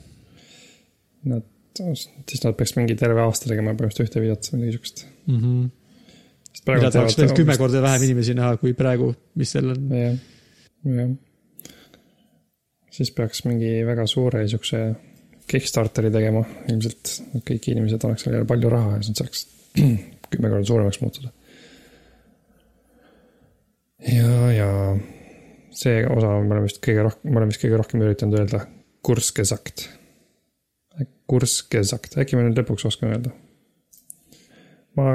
nad, siis nad peaks mingi terve aasta tegema põhimõtteliselt ühte videot või midagi siukest. Mm -hmm. Mida tahaks veel kümme korda vähem inimesi näha kui praegu, mis seal on. jah, jah. siis peaks mingi väga suure siukse Kickstarteri tegema, ilmselt kõik inimesed annaks sellele palju raha ja siis nad saaks kümme korda suuremaks muutuda. ja, ja see osa me oleme vist kõige rohkem, me oleme vist kõige rohkem üritanud öelda kurskesakt. kurskesakt, äkki me nüüd lõpuks oskame öelda. ma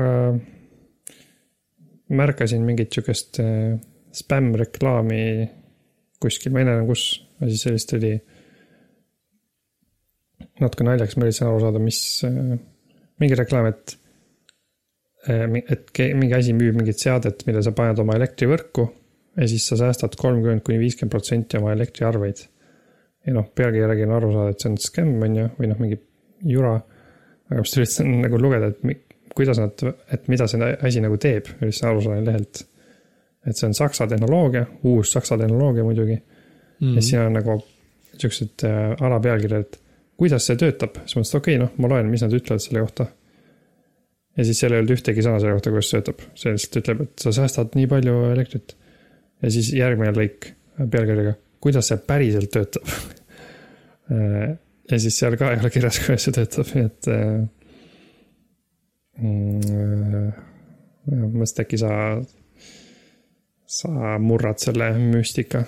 märkasin mingit sihukest äh, spämmreklaami kuskil, ma ei tea enam kus, ja siis sellist oli natuke naljakas, ma üritasin aru saada, mis, mingi reklaam, et äh, et mingi asi müüb mingit seadet, mille sa paned oma elektrivõrku ja siis sa säästad kolmkümmend kuni viiskümmend protsenti oma elektriarveid. Ja noh, pealkirja järgi on aru saada, et see on skämm, on ju, või noh, mingi jura. aga ma just üritasin nagu lugeda, et kuidas nad, et mida see asi nagu teeb, üritasin aru saada lehelt. et see on saksa tehnoloogia, uus saksa tehnoloogia muidugi mm.. ja siin on nagu siuksed äh, alapealkirjad, et kuidas see töötab, siis ma mõtlesin, et okei okay,, noh, ma loen, mis nad ütlevad selle kohta. ja siis seal ei olnud ühtegi sõna selle kohta, kuidas see töötab, see lihtsalt ütleb, et sa säästad nii palju elektrit. ja siis järgmine lõik pealkirjaga, kuidas see päriselt töötab. ja siis seal ka ei ole kirjas, kuidas see töötab, et äh, mm,. ma mõtlesin, et äkki sa, sa murrad selle müstika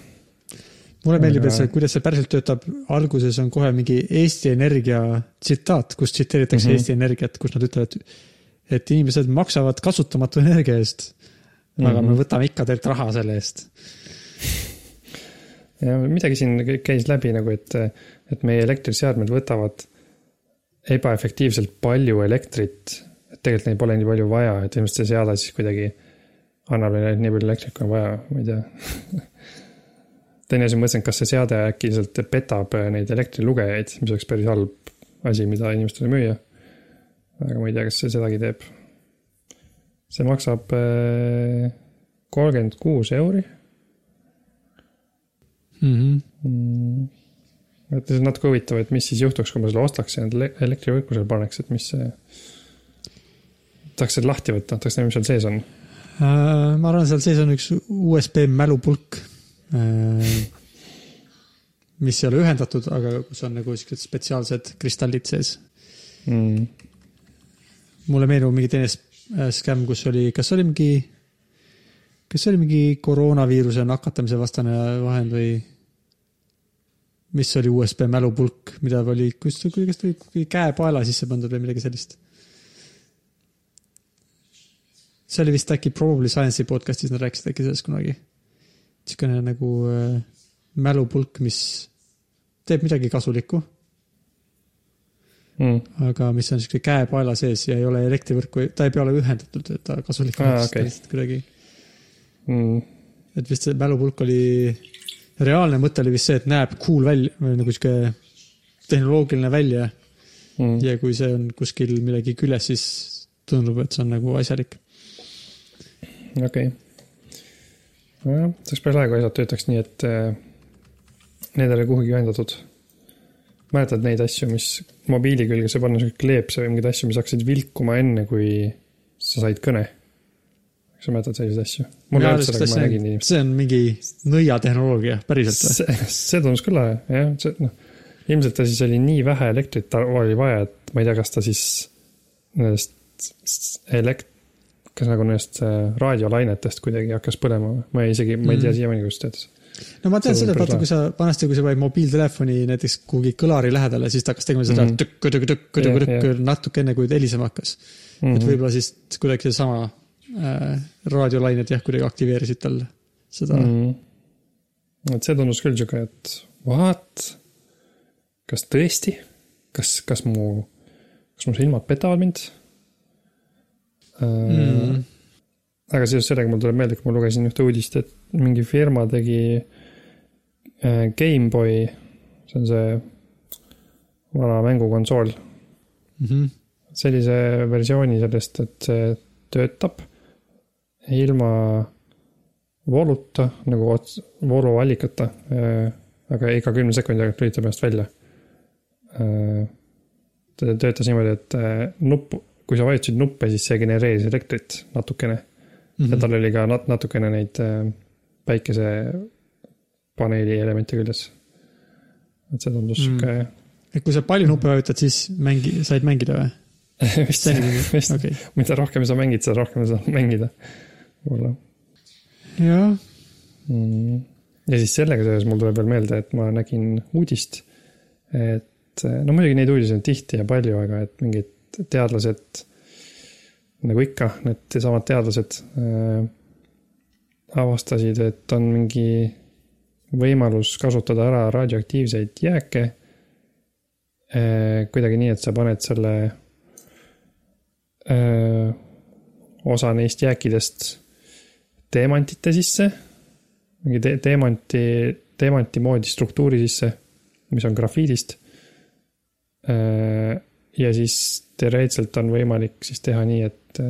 mulle meeldib, et Aga- see, kuidas see päriselt töötab, alguses on kohe mingi Eesti Energia tsitaat, kus tsiteeritakse mm. -hmm. Eesti Energiat, kus nad ütlevad, et inimesed maksavad kasutamatu energia eest. aga mm -hmm. me Mhm. võtame ikka teilt raha selle eest. Ja midagi siin käis läbi nagu, et, et meie elektriseadmed võtavad ebaefektiivselt palju elektrit. et tegelikult neil pole nii palju vaja, et ilmselt see seade siis kuidagi annab neile nii palju elektrit, kui on vaja, ma ei tea. teine asi, ma mõtlesin, kas see seade äkki lihtsalt petab neid elektrilugejaid, mis oleks päris halb asi, mida inimestele müüa. aga ma ei tea, kas see sedagi teeb. see maksab äh, kolmkümmend kuus euri Mm -hmm. mm.. et see on natuke huvitav, et mis siis juhtuks, kui ma selle ostaks ja endale elektrivõrku seal paneks, et mis see. tahaks selle lahti võtta, tahaks näha, mis seal sees on. Äh, ma arvan, seal sees on üks USB mälupulk. mis ei ole ühendatud, aga kus on nagu siuksed spetsiaalsed kristallid sees. Mm. mulle meenub mingi teine äh, skämm, kus oli, kas oli mingi, kas see oli mingi koroonaviiruse nakatamise vastane vahend või mis oli USB mälupulk, mida oli, kus, kuidas ta oli käepaela sisse pandud või midagi sellist. see oli vist äkki Probably Science'i podcast'is nad rääkisid äkki sellest kunagi. niisugune nagu äh, mälupulk, mis teeb midagi kasulikku, mm.. aga mis on sihuke käepaela sees ja ei ole elektrivõrku, ta ei pea olema ühendatud, et ta kasulik oleks okei. lihtsalt kuidagi. Mm. et vist see mälupulk oli, reaalne mõte oli vist see, et näeb cool välja või nagu sihuke tehnoloogiline välja Mm. ja kui see on kuskil millegi küljes, siis tundub, et see on nagu asjalik. okei okay.. nojah, see oleks päris lahe, kui asjad töötaks nii, et äh, need ei ole kuhugi ühendatud. mäletad neid asju, mis mobiili külge sai panna siuke kleepse või mingeid asju, mis hakkasid vilkuma enne, kui sa said kõne? Kas sa mäletad selliseid asju? mul ei olnud seda, kui ma nägin inimest. see on mingi nõiatehnoloogia, päriselt või? see, tundus küll lahe, jah, see noh, ilmselt ta siis oli nii vähe elektrit ta- oli vaja, et ma ei tea, kas ta siis nendest elekt-, kas nagu nendest äh, raadiolainetest kuidagi hakkas põlema või? ma ei isegi, ma ei tea Mhm. siiamaani, kuidas ta töötas. no ma tean seda, et vaata, kui sa, vanasti, kui sa panid mobiiltelefoni näiteks kuhugi kõlari lähedale, siis ta hakkas tegema seda Mhm. tükk, tükk, tükk, tükk, Jah, tükk natuke enne, kui ta helisema hakkas. Mhm. et võib-olla siis kuidagi seesama äh, raadiolained jah, kuidagi aktiveerisid tal seda mm.. et see tundus küll siuke, et what? kas tõesti? kas, kas mu, kas mu silmad petavad mind mm.? Mm. aga seoses sellega mul tuleb meelde, kui ma lugesin ühte uudist, et mingi firma tegi äh, GameBoy, see on see vana mängukonsool, Mm -hmm. sellise versiooni sellest, et see töötab ilma vooluta nagu ots-, vooluallikata, aga iga kümne sekundi tagant lülitab ennast välja. ta töötas niimoodi, et äh, nupp, kui sa vajutasid nuppe, siis see genereeris elektrit natukene Mm ja tal oli ka nat-, natukene neid äh, päikesepaneeli elemente küljes. et see tundus Mm. sihuke et kui sa palju nuppe vajutad, siis mängi, said mängida või? vist, vist, okei. mida rohkem sa mängid, seda rohkem sa saad mängida. Võib-olla jah, mm.. ja siis sellega seoses mul tuleb veel meelde, et ma nägin uudist, et no muidugi neid uudiseid on tihti ja palju, aga et mingid teadlased, nagu ikka, need samad teadlased äh, avastasid, et on mingi võimalus kasutada ära radioaktiivseid jääke äh, kuidagi nii, et sa paned selle äh, osa neist jääkidest teemantite sisse, mingi te teemanti, teemanti moodi struktuuri sisse, mis on grafiidist. ja siis teoreetiliselt on võimalik siis teha nii, et,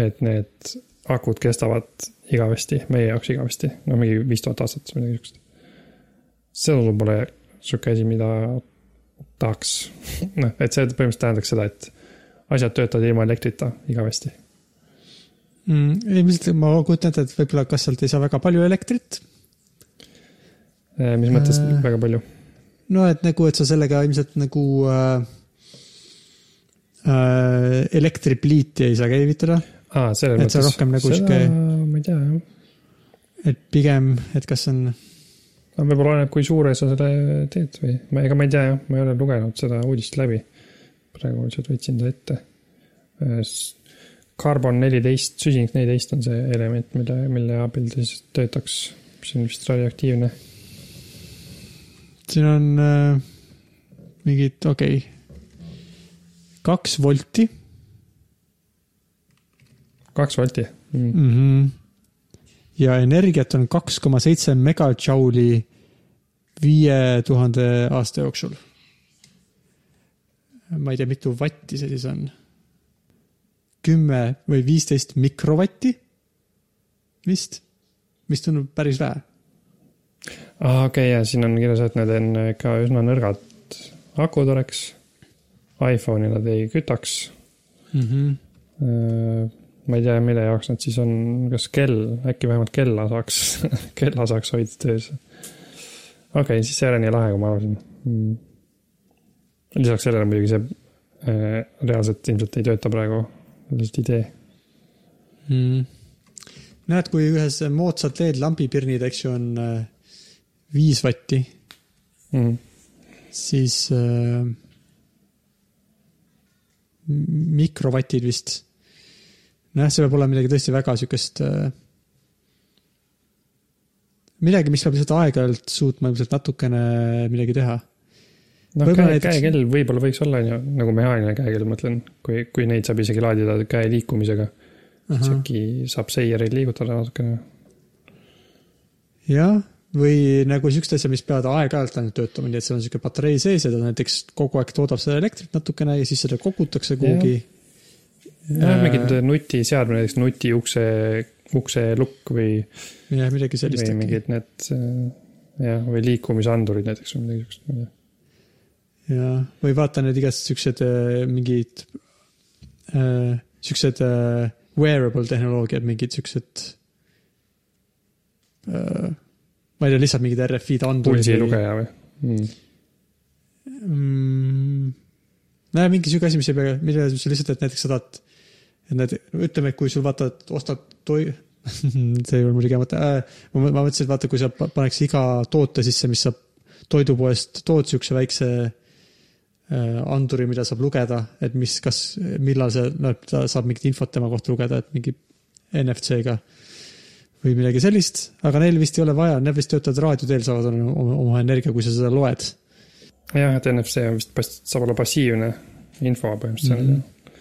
et need akud kestavad igavesti, meie jaoks igavesti, no mingi viis tuhat aastat, midagi siukest. see tundub mulle sihuke asi, mida tahaks, noh, et see põhimõtteliselt tähendaks seda, et asjad töötavad ilma elektrita igavesti mm,. ilmselt ma kujutan ette, et võib-olla, kas sealt ei saa väga palju elektrit. Mis mõttes Äh. väga palju? no et nagu, et sa sellega ilmselt nagu äh, äh, elektripliiti ei saa käivitada, aa, selles Et see mõttes. rohkem nagu seda sihuke- ma ei tea jah. et pigem, et kas on, aga võib-olla oleneb, kui suure sa selle teed või, ma, ega ma ei tea jah, ma ei ole lugenud seda uudist läbi. praegu lihtsalt võtsin ta ette. Carbon neliteist, süsinik neliteist on see element, mille, mille abil ta siis töötaks, mis on vist radioaktiivne. siin on äh, mingid, okei okay., kaks volti kaks volti mm.. mm. -hmm. ja energiat on kaks koma seitse megajouli viie tuhande aasta jooksul. ma ei tea, mitu vatti see siis on. Kümme või viisteist mikrovatti vist, mis tundub päris vähe. aa, okei okay,, ja siin on kirjas, et need on ikka üsna nõrgad akud oleks. iPhone'i nad ei kütaks Mm -hmm. Ma ei tea, mille jaoks nad siis on, kas kell, äkki vähemalt kella saaks, kella saaks hoida töös. okei okay,, siis see ei ole nii lahe, kui ma arvasin mm.. lisaks sellele muidugi see äh, reaalselt ilmselt ei tööta praegu, lihtsalt idee. mm.. näed, kui ühes moodsad LED-lambipirnid, eks ju, on äh, viis vatti, Mm. siis äh, mikrovatid vist nojah, see peab olema midagi tõesti väga siukest äh, midagi, mis peab lihtsalt aeg-ajalt suutma ilmselt natukene midagi teha. noh, Võib-olla käe, käekell võib-olla võiks olla, on ju, nagu mehaaniline käekell, mõtlen, kui, kui neid saab isegi laadida käe liikumisega, siis äkki saab seiereid liigutada natukene. jah, või nagu siuksed asjad, mis peavad aeg-ajalt ainult töötama, nii et seal on siuke patarei sees ja ta näiteks kogu aeg toodab seda elektrit natukene ja siis seda kogutakse kuhugi. jah, mingid nutiseadmed, näiteks nutiukse, ukselukk või, jah, midagi sellist või mingid need äh, jah, või liikumisandurid näiteks või midagi siukest, ma ei tea. ja, või vaata need igast siuksed äh, mingid äh,, siuksed äh, wearable tehnoloogiad, mingid siuksed äh,. ma ei tea, lihtsalt mingid RFID andurid. pulsilugeja või mm.? mm,. näe, mingi sihuke asi, mis ei pea, mille, mis lihtsalt, et näiteks sa tahad, et need, ütleme, et kui sul vaata, ostad toi-, see ei ole muidugi hea mõte äh,, ma ma mõtlesin, et vaata, kui sa pa- paneks iga toote sisse, mis sa toidupoest tood siukse väikse äh, anduri, mida saab lugeda, et mis, kas, millal see, no ta saab mingit infot tema kohta lugeda, et mingi NFC-ga või midagi sellist, aga neil vist ei ole vaja, need vist töötavad raadio teel, saavad oma, oma, energia, kui sa seda loed jah, et NFC on vist saab olla passiivne info põhimõtteliselt mm. -hmm.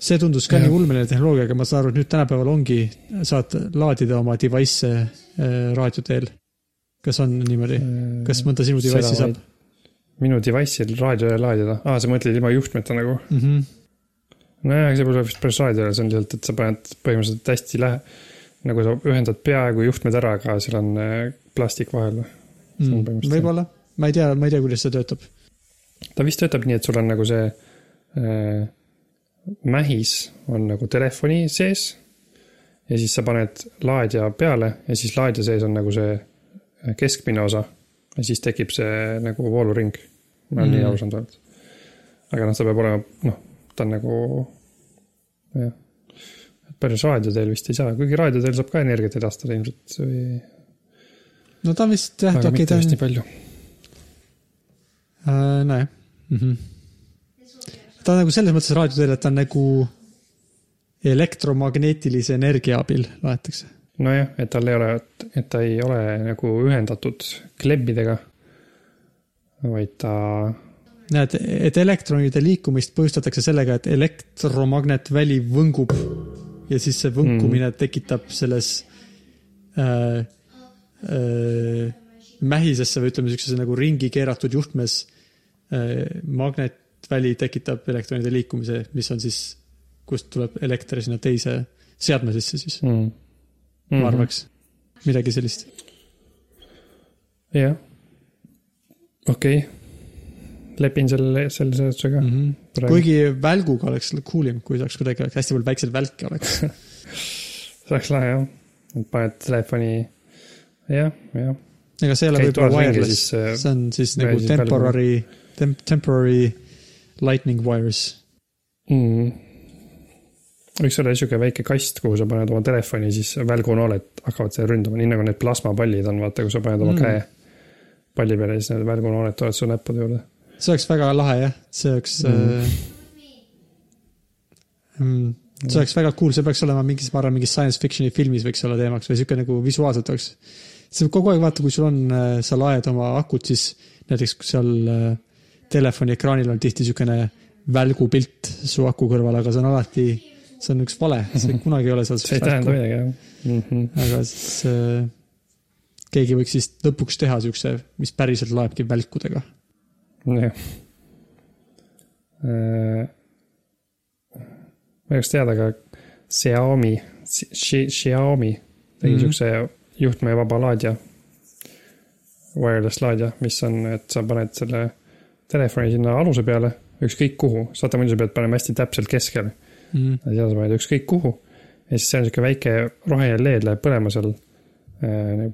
see tundus ka Jah. nii ulmeline tehnoloogia, aga ma saan aru, et nüüd tänapäeval ongi, saad laadida oma device'e äh, raadio teel. kas on niimoodi, kas mõnda sinu device'i saab? Minu device'il raadiole laadida, aa, sa mõtled ilma juhtmeta nagu? Mm -hmm. nojah, see pole vist päris raadiole, see on lihtsalt, et sa paned põhimõtteliselt hästi lähe-, nagu sa ühendad peaaegu juhtmed ära, aga seal on äh, plastik vahel. Mm, võib-olla, ma ei tea, ma ei tea, kuidas see töötab. ta vist töötab nii, et sul on nagu see äh, mähis on nagu telefoni sees ja siis sa paned laadija peale ja siis laadija sees on nagu see äh, keskmine osa ja siis tekib see nagu vooluring. Ma olen mm. Nii saanud vähemalt. aga noh, ta peab olema, noh, ta on nagu jah, päris raadio teel vist ei saa, kuigi raadio teel saab ka energiat edastada ilmselt või, no ta vist jah, okei, ta on vist nii palju. äh,, nojah mm. -hmm. ta on nagu selles mõttes raadio teel, et ta on nagu elektromagnetilise energia abil laetakse. nojah, et tal ei ole, et ta ei ole nagu ühendatud klebbidega, vaid ta, näed, et elektronide liikumist põhjustatakse sellega, et elektromagnetväli võngub ja siis see võnkumine mm. tekitab selles äh, äh, mähisesse või ütleme, siukses nagu ringi keeratud juhtmes äh, magnetväli tekitab elektronide liikumise, mis on siis, kust tuleb elekter sinna teise seadme sisse siis mm, mm. -hmm. ma arvaks. midagi sellist. jah, okei okay., lepin selle, selle seletusega mm. -hmm. -hmm. kuigi välguga oleks cool im, kui saaks kuidagi, hästi palju väikseid välke oleks. see oleks lahe jah, et paned telefoni, jah, jah. ega see ei ole võib-olla wireless, äh, see on siis nagu siis välgu. temporary, temporary lightning wires. Mm. võiks olla sihuke väike kast, kuhu sa paned oma telefoni, siis välgunooled hakkavad seda ründama, nii nagu need plasmapallid on, vaata, kui sa paned oma mm. käe palli peale, siis need välgunooled tulevad su näppude juurde. see oleks väga lahe jah, see oleks Mm. mm., see oleks väga cool, see peaks olema mingis, ma arvan, mingis science fiction'i filmis võiks olla teemaks või sihuke nagu visuaalselt oleks. see kogu aeg vaata, kui sul on, sa laed oma akut, siis näiteks kui seal äh, telefoni ekraanil on tihti siukene välgupilt su aku kõrval, aga see on alati, see on üks vale, see kunagi ei ole seal. see ei tähenda midagi jah mm. -hmm. aga siis äh, keegi võiks siis lõpuks teha siukse, mis päriselt loebki välkudega. jah. ma ei oleks teada, aga Xiaomi, Xiaomi tegi mm. -hmm. siukse juhtmevaba laadija. Wireless laadija, mis on, et sa paned selle telefoni sinna aluse peale, ükskõik kuhu, saate muidu sa pead panema hästi täpselt keskele. Mm. ja seal sa paned ükskõik kuhu. ja siis see on sihuke väike roheline LED läheb põlema seal äh,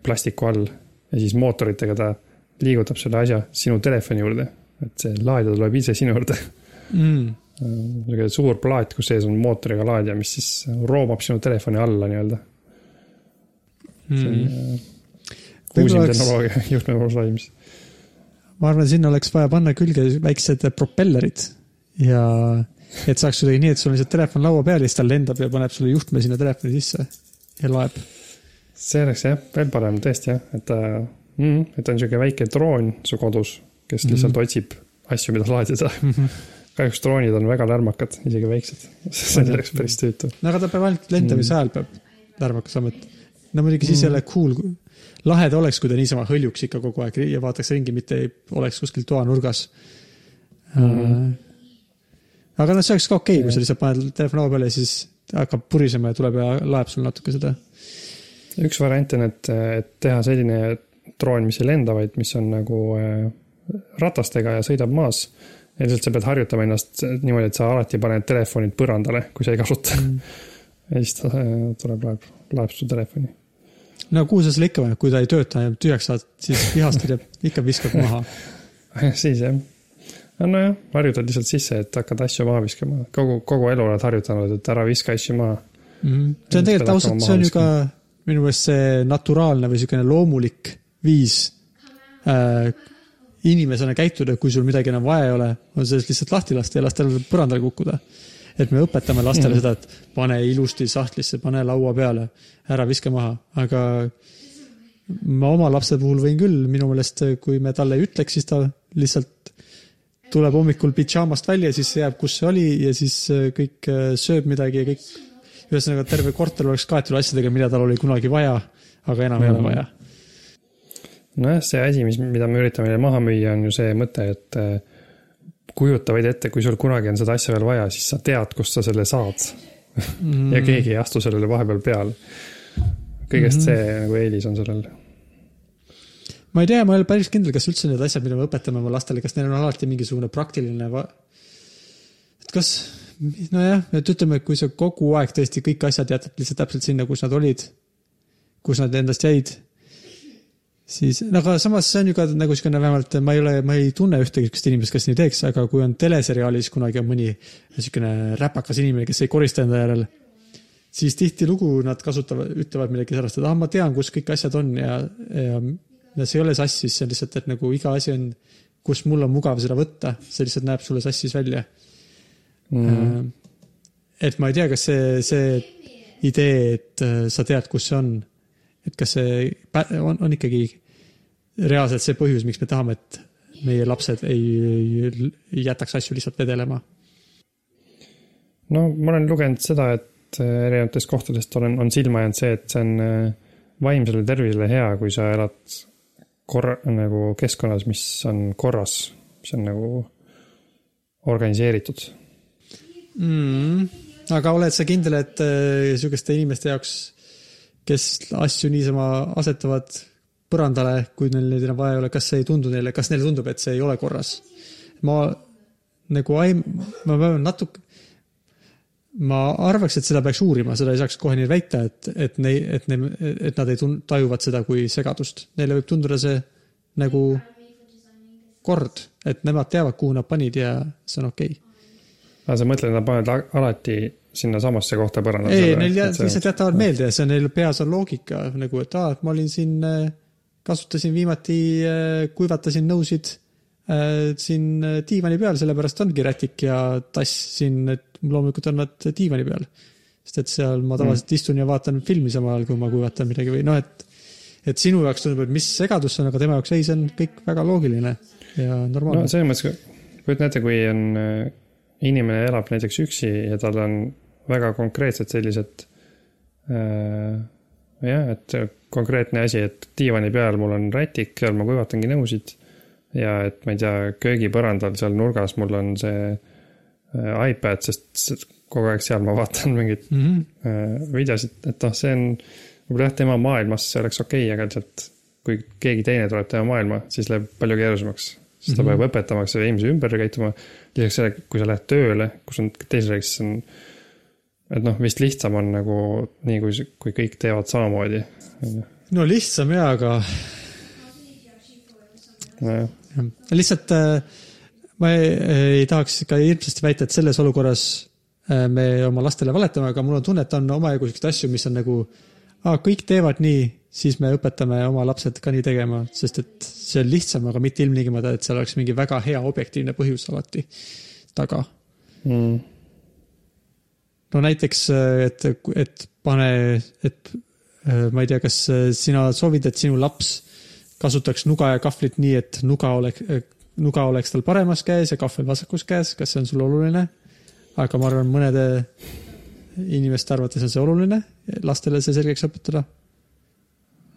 plastiku all ja siis mootoritega ta liigutab selle asja sinu telefoni juurde. et see laadija tuleb ise sinu juurde. Mm. niisugune suur plaat, kus sees on mootoriga laadija, mis siis roomab sinu telefoni alla nii-öelda. Mm. äh, uusim oleks- tehnoloogia juhtmevabas laadimis. ma arvan, sinna oleks vaja panna külge väiksed propellerid ja et saaks kuidagi nii, et sul on lihtsalt telefon laua peal ja siis ta lendab ja paneb sulle juhtme sinna telefoni sisse ja loeb. See oleks jah, veel parem tõesti jah, et mm,, et on sihuke väike droon su kodus, kes Mhm. lihtsalt otsib asju, mida laadida. kahjuks droonid on väga lärmakad, isegi väiksed. see oleks päris tüütu. no aga ta peab ainult lendamise ajal peab lärmakas olema, et no muidugi siis jälle cool, lahe ta oleks, kui ta niisama hõljuks ikka kogu aeg ja vaataks ringi, mitte ei oleks kuskil toanurgas mm. -hmm. aga noh, see oleks ka okei okay,, kui sa lihtsalt paned telefoni laua peale ja siis hakkab purisema ja tuleb ja laeb sul natuke seda. Üks variant on, et, et teha selline droon, mis ei lenda, vaid mis on nagu äh, ratastega ja sõidab maas. lihtsalt sa pead harjutama ennast niimoodi, et sa alati paned telefonid põrandale, kui sa ei kasuta mm. ja siis ta äh, tuleb, laeb, laeb su telefoni. no kuhu sa selle ikka paned, kui ta ei tööta ja tühjaks saad, siis vihastad ja ikka viskad maha. siis jah. nojah, harjutad lihtsalt sisse, et hakkad asju maha viskama. kogu, kogu elu oled harjutanud, et ära viska asju maha. mm.. see on tegelikult ausalt, see on ju ka minu meelest see naturaalne või niisugune loomulik viis äh, inimesena käituda, kui sul midagi enam vaja ei ole, on sellest lihtsalt lahti lasta ja lasta põrandale kukkuda. et me õpetame lastele mm. seda, et pane ilusti sahtlisse, pane laua peale, ära viska maha, aga ma oma lapse puhul võin küll, minu meelest kui me talle ei ütleks, siis ta lihtsalt tuleb hommikul pidžaamast välja, siis jääb, kus see oli ja siis äh, kõik äh, sööb midagi ja kõik, ühesõnaga terve korter oleks kaetud asjadega, mida tal oli kunagi vaja, aga enam mm -hmm. ei ole Mhm. vaja. nojah, see asi, mis, mida me üritame neile maha müüa, on ju see mõte, et äh, kujuta vaid ette, kui sul kunagi on seda asja veel vaja, siis sa tead, kust sa selle saad mm.. ja keegi ei astu sellele vahepeal peale. kõigest mm -hmm. see nagu eelis on sellel. ma ei tea, ma ei ole päris kindel, kas üldse need asjad, mida me õpetame oma lastele, kas neil on alati mingisugune praktiline va-. et kas, nojah, et ütleme, kui sa kogu aeg tõesti kõik asjad jätad lihtsalt täpselt sinna, kus nad olid, kus nad endast jäid, siis, no aga samas see on ju ka nagu siukene vähemalt, ma ei ole, ma ei tunne ühtegi sihukest inimest, kes nii teeks, aga kui on teleseriaalis kunagi on mõni siukene räpakas inimene, kes ei korista enda järel, siis tihtilugu nad kasutavad, ütlevad midagi sellest, et ah, ma tean, kus kõik asjad on ja, ja ja see ei ole sassis, see on lihtsalt, et nagu iga asi on, kus mul on mugav seda võtta, see lihtsalt näeb sulle sassis välja mm.. et ma ei tea, kas see, see idee, et äh, sa tead, kus see on, et kas see on, on ikkagi reaalselt see põhjus, miks me tahame, et meie lapsed ei, ei, jätaks asju lihtsalt vedelema. no ma olen lugenud seda, et äh, erinevatest kohtadest olen, on silma jäänud see, et see on vaimsele tervisele hea, kui sa elad korra, nagu keskkonnas, mis on korras, mis on nagu organiseeritud. mm.. aga oled sa kindel, et äh, sihukeste inimeste jaoks, kes asju niisama asetavad põrandale, kui neil neid enam vaja ei ole, kas see ei tundu neile, kas neile tundub, et see ei ole korras? ma nagu aim-, ma pean natuke, ma arvaks, et seda peaks uurima, seda ei saaks kohe nii väita, et, et nei-, et ne-, et nad ei tun-, tajuvad seda kui segadust. Neile võib tunduda see nagu kord, et nemad teavad, kuhu nad panid ja see on okei okay aga sa mõtled, nad panevad alati sinnasamasse kohta põrandale? ei, neil jää- lihtsalt jätavad meelde ja see on neil peas on loogika nagu, et aa, et ma olin siin, kasutasin viimati, kuivatasin nõusid äh, siin äh, diivani peal, sellepärast ongi rätik ja tass siin, et loomulikult on nad diivani peal. sest et seal ma tavaliselt mm. istun ja vaatan filmi samal ajal, kui ma kuivatan midagi või noh, et et sinu jaoks tundub, et mis segadus see on, aga tema jaoks ei, see on kõik väga loogiline ja normaalne no selles mõttes, kujuta ette, kui on, inimene elab näiteks üksi ja tal on väga konkreetsed sellised äh,. jah, et konkreetne asi, et diivani peal mul on rätik, seal ma kuivatangi nõusid. ja et ma ei tea, köögipõrandal seal nurgas mul on see äh, iPad, sest kogu aeg seal ma vaatan mingeid mm. -hmm. äh, videosid, et noh, see on võib-olla jah, tema maailmas see oleks okei okay,, aga lihtsalt kui keegi teine tuleb tema maailma, siis läheb palju keerulisemaks. Sest ta Mhm. peab õpetama selle inimese ümber käituma. lisaks sellele, kui sa lähed tööle, kus on teised riigid, siis on. et noh, vist lihtsam on nagu nii, kui, kui kõik teevad samamoodi. no lihtsam jaa, aga nojah, jah. lihtsalt äh, ma ei, ei tahaks ka hirmsasti väita, et selles olukorras äh, me oma lastele valetame, aga mul on tunne, et on omajagu siukseid asju, mis on nagu, kõik teevad nii, siis me õpetame oma lapsed ka nii tegema, sest et see on lihtsam, aga mitte ilmtingimata, et seal oleks mingi väga hea objektiivne põhjus alati taga mm.. no näiteks, et, et pane, et äh, ma ei tea, kas äh, sina soovid, et sinu laps kasutaks nuga ja kahvlit nii, et nuga oleks, nuga oleks tal paremas käes ja kahvel vasakus käes, kas see on sulle oluline? aga ma arvan, mõnede inimeste arvates on see oluline, lastele see selgeks õpetada.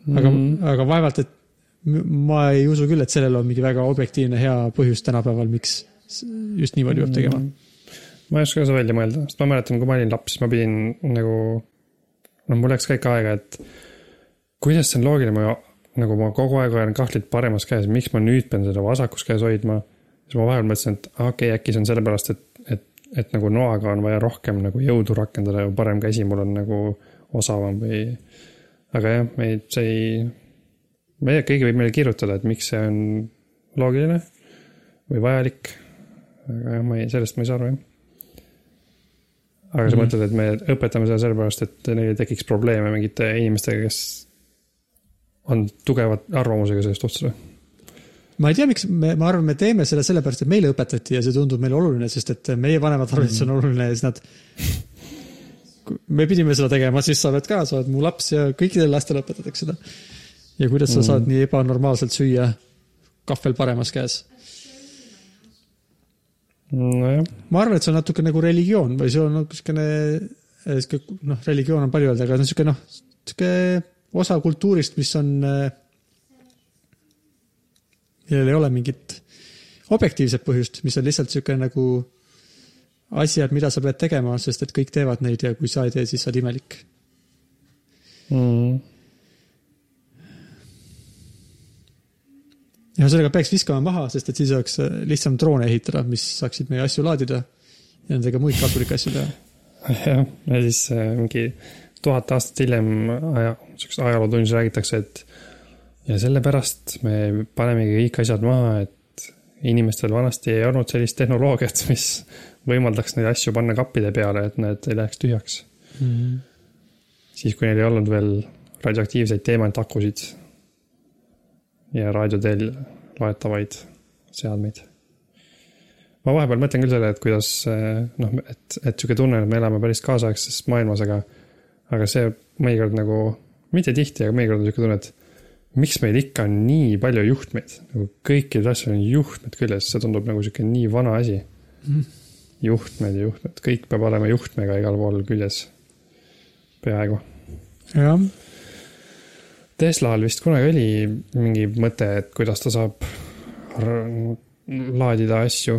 Aga mm., aga vaevalt, et ma ei usu küll, et sellel on mingi väga objektiivne hea põhjus tänapäeval, miks just niimoodi peab tegema. ma ei oska seda välja mõelda, sest ma mäletan, kui ma olin laps, ma pidin nagu, noh, mul läks ka ikka aega, et kuidas see on loogiline, ma nagu ma kogu aeg hoian kahvlit paremas käes, miks ma nüüd pean seda vasakus käes hoidma. siis ma vahepeal mõtlesin, et okei okay,, äkki see on sellepärast, et, et, et nagu noaga on vaja rohkem nagu jõudu rakendada ja parem käsi mul on nagu osavam või. Aga jah, me ei, see ei, ma ei tea, keegi võib meile kirjutada, et miks see on loogiline või vajalik. aga jah, ma ei, sellest ma ei saa aru jah aga sa Mhm. mõtled, et me õpetame seda sellepärast, et neil ei tekiks probleeme mingite inimestega, kes on tugeva arvamusega sellest suhtes või? ma ei tea, miks me, ma arvan, me teeme selle sellepärast, et meile õpetati ja see tundub meile oluline, sest et meie vanemad arvasid, et see on oluline ja siis nad. Me pidime seda tegema, siis sa oled ka, sa oled mu laps ja kõikidele lastele õpetatakse seda. ja kuidas sa Mhm. saad nii ebanormaalselt süüa kahvel paremas käes? nojah, ma arvan, et see on natuke nagu religioon või see on niisugune, sihuke noh, religioon on palju öelda, aga niisugune noh, niisugune osa kultuurist, mis on, millel ei ole mingit objektiivset põhjust, mis on lihtsalt niisugune nagu asjad, mida sa pead tegema, sest et kõik teevad neid ja kui sa ei tee, siis sa oled imelik. mm. ja ühesõnaga peaks viskama maha, sest et siis oleks lihtsam droone ehitada, mis saaksid meie asju laadida ja nendega muid kasulikke asju teha. jah, ja siis äh, mingi tuhat aastat hiljem aja, siukses ajalootunnis räägitakse, et ja sellepärast me panemegi kõik asjad maha, et inimestel vanasti ei olnud sellist tehnoloogiat, mis võimaldaks neid asju panna kappide peale, et need ei läheks tühjaks. siis, kui neil ei olnud veel radioaktiivseid teemantakusid ja raadioteel laetavaid seadmeid. ma vahepeal mõtlen küll selle, et kuidas eh, noh, et, et sihuke tunne, et me elame päris kaasaegses maailmas, aga, aga see mõnikord nagu, mitte tihti, aga mõnikord on sihuke tunne, et miks meil ikka on nii palju juhtmeid, nagu kõikidel asjadel on juhtmed küljes, see tundub nagu sihuke nii vana asi Mhm. Juhtmed ja juhtmed, kõik peab olema juhtmega igal pool küljes. peaaegu. jah, Teslal vist kunagi oli mingi mõte, et kuidas ta saab laadida asju,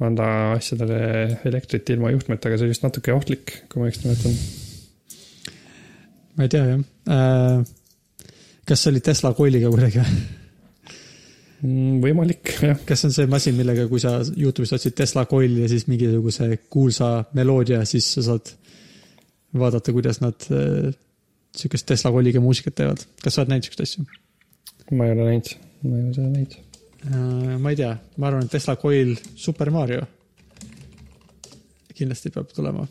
anda asjadele elektrit ilma juhtmetega, see oli vist natuke ohtlik, kui ma õigesti mäletan. ma ei tea jah äh,. kas see oli Tesla koiliga kuidagi või? Mm, võimalik, jah. kas see on see masin, millega, kui sa Youtube'ist otsid Tesla coil'i ja siis mingisuguse kuulsa meloodia, siis sa saad vaadata, kuidas nad äh, sihukest Tesla coil'iga muusikat teevad. kas sa oled näinud siukest asju ma ei ole näinud, ma ei ole seda näinud. äh,? ma ei tea, ma arvan, et Tesla coil Super Mario kindlasti peab tulema.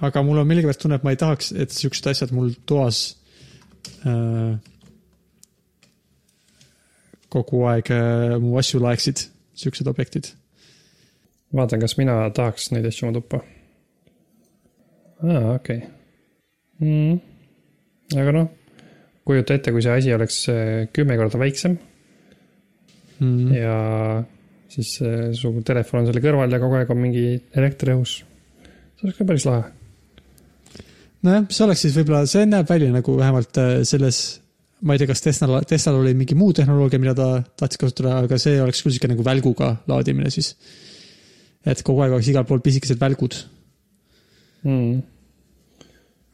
aga mul on millegipärast tunne, et ma ei tahaks, et siuksed asjad mul toas äh, kogu aeg äh, mu asju laeksid, siuksed objektid vaatan, kas mina tahaks neid asju oma tuppa. aa, okei okay. mm.. aga noh, kujuta ette, kui see asi oleks eh, kümme korda väiksem mm.. ja siis eh, su telefon on selle kõrval ja kogu aeg on mingi elekter õhus. see oleks ka päris lahe. nojah, see oleks siis võib-olla, see näeb välja nagu vähemalt äh, selles, ma ei tea, kas Teslal, Teslal oli mingi muu tehnoloogia, mida ta tahtis kasutada, aga see oleks küll sihuke nagu välguga laadimine siis. et kogu aeg oleks igal pool pisikesed välgud, Mm.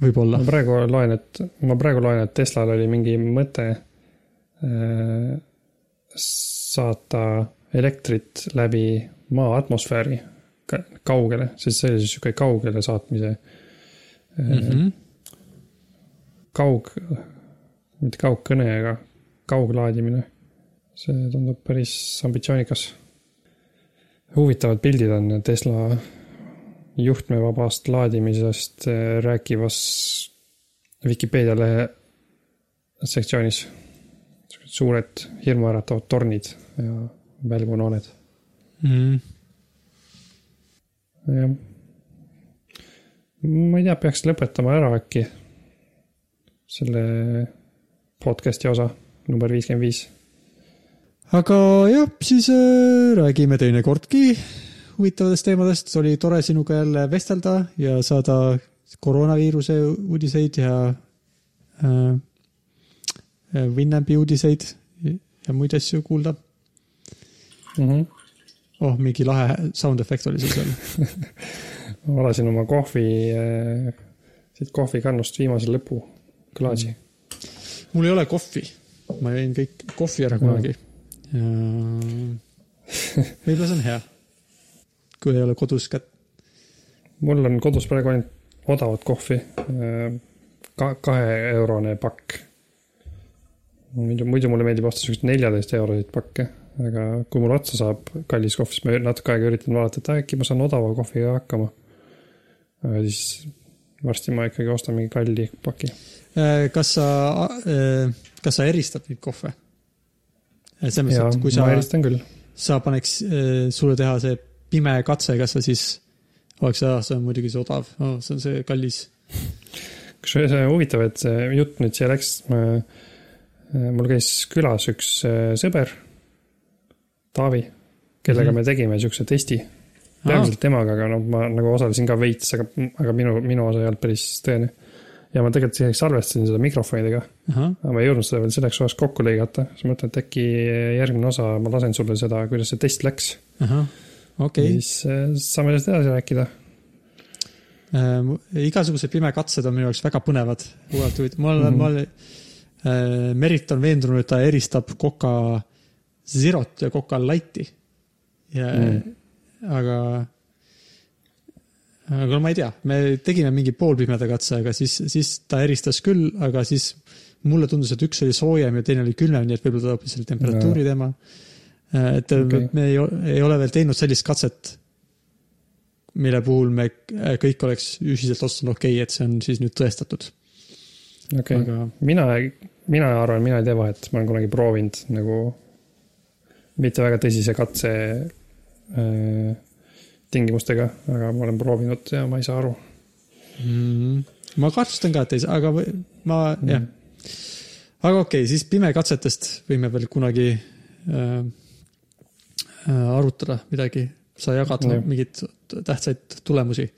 võib-olla ma. praegu loen, et, ma praegu loen, et Teslal oli mingi mõte äh, saata elektrit läbi maa atmosfääri ka- kaugele, sest see oli siis sihuke kaugele saatmise Mm -hmm. kaug, mitte kaugkõne, aga kauglaadimine. see tundub päris ambitsioonikas. huvitavad pildid on Tesla juhtmevabast laadimisest äh, rääkivas Vikipeedia lehe sektsioonis. suured hirmuäratavad tornid ja välgunooned, Mm jah. ma ei tea, peaks lõpetama ära äkki selle podcast'i osa number viiskümmend viis. aga jah, siis äh, räägime teinekordki huvitavatest teemadest, oli tore sinuga jälle vestelda ja saada koroonaviiruse uudiseid ja äh, Winampi uudiseid ja muid asju kuulda. Mm -hmm. oh, mingi lahe sound efekt oli sul seal. ma valasin oma kohvi, siit kohvikannust viimase lõpu klaasi. Mul ei ole kohvi, ma jõin kõik kohvi ära kunagi. võib-olla see on hea, kui ei ole kodus kätt. mul on kodus praegu ainult odavat kohvi. ka kaheeurone pakk. muidu, muidu mulle meeldib osta siukseid neljateist euroseid pakke, aga kui mul otsa saab kallis kohv, siis ma natuke aega üritan vaadata, et äkki ma saan odava kohviga hakkama. aga siis varsti ma ikkagi ostan mingi kalli paki. Äh, kas sa, kas sa eristad neid kohve? selles mõttes, et kui ma sa, eristan küll. sa paneks äh, sulle teha see pime katse, kas sa siis oleks, see on muidugi see odav oh,, see on see kallis. kusjuures huvitav, et see jutt nüüd siia läks. mul käis külas üks äh, sõber, Taavi, kellega Mhm. me tegime siukse testi. peamiselt temaga, aga noh, ma nagu osalesin ka veits, aga, aga minu, minu osa ei olnud päris tõene. Ja ma tegelikult isegi salvestasin seda mikrofonidega, aga ma ei jõudnud seda veel selleks osaks kokku lõigata, siis ma mõtlen, et äkki järgmine osa ma lasen sulle seda, kuidas see test läks okay.. siis äh, saame sellest edasi rääkida. Äh, igasugused pimekatsed on minu jaoks väga põnevad, uuelt huvitav, ma olen mm, -hmm. ma olen äh,, Merit on veendunud, et ta eristab Coca Zerot ja Coca Lighti. ja mm., aga, aga no ma ei tea, me tegime mingi poolpimeda katse, aga siis, siis ta eristas küll, aga siis mulle tundus, et üks oli soojem ja teine oli külmem, nii et võib-olla ta hoopis selle temperatuuri teema. et Okei. okay. me ei, ei ole veel teinud sellist katset mille puhul me kõik oleks ühiselt otsustanud, okei okay,, et see on siis nüüd tõestatud. okei okay., aga mina, mina arvan, mina ei tee vahet, ma olen kunagi proovinud nagu mitte väga tõsise katse äh, tingimustega, aga ma olen proovinud ja ma ei saa aru. mm, ma kahtlustan ka, et ei saa, aga ma mm. Jah. aga okei okay,, siis pimekatsetest võime veel kunagi äh, äh, arutada midagi. sa jagad Jah. mingeid tähtsaid tulemusi.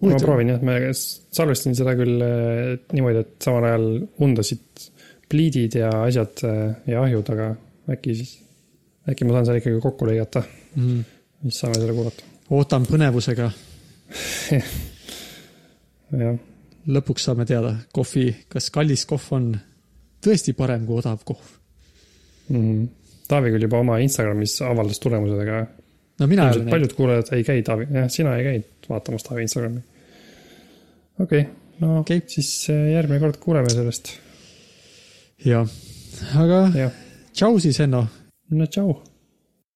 ma proovin jah, ma salvestasin seda küll äh, niimoodi, et samal ajal undasid pliidid ja asjad äh, ja ahjud, aga äkki siis, äkki ma saan selle ikkagi kokku lõigata, Mm. Siis saame seda kuulata. ootan põnevusega, jah, lõpuks saame teada, kohvi, kas kallis kohv on tõesti parem kui odav kohv. Mhm. Taavi küll juba oma Instagramis avaldas tulemused, aga no mina ei ole näinud. paljud kuulajad ei käi Taavi, jah, sina ei käinud vaatamas Taavi Instagrami. okei okay,, no okay. siis äh, järgmine kord kuuleme sellest, jah, aga jah. tšau siis, Enno no tšau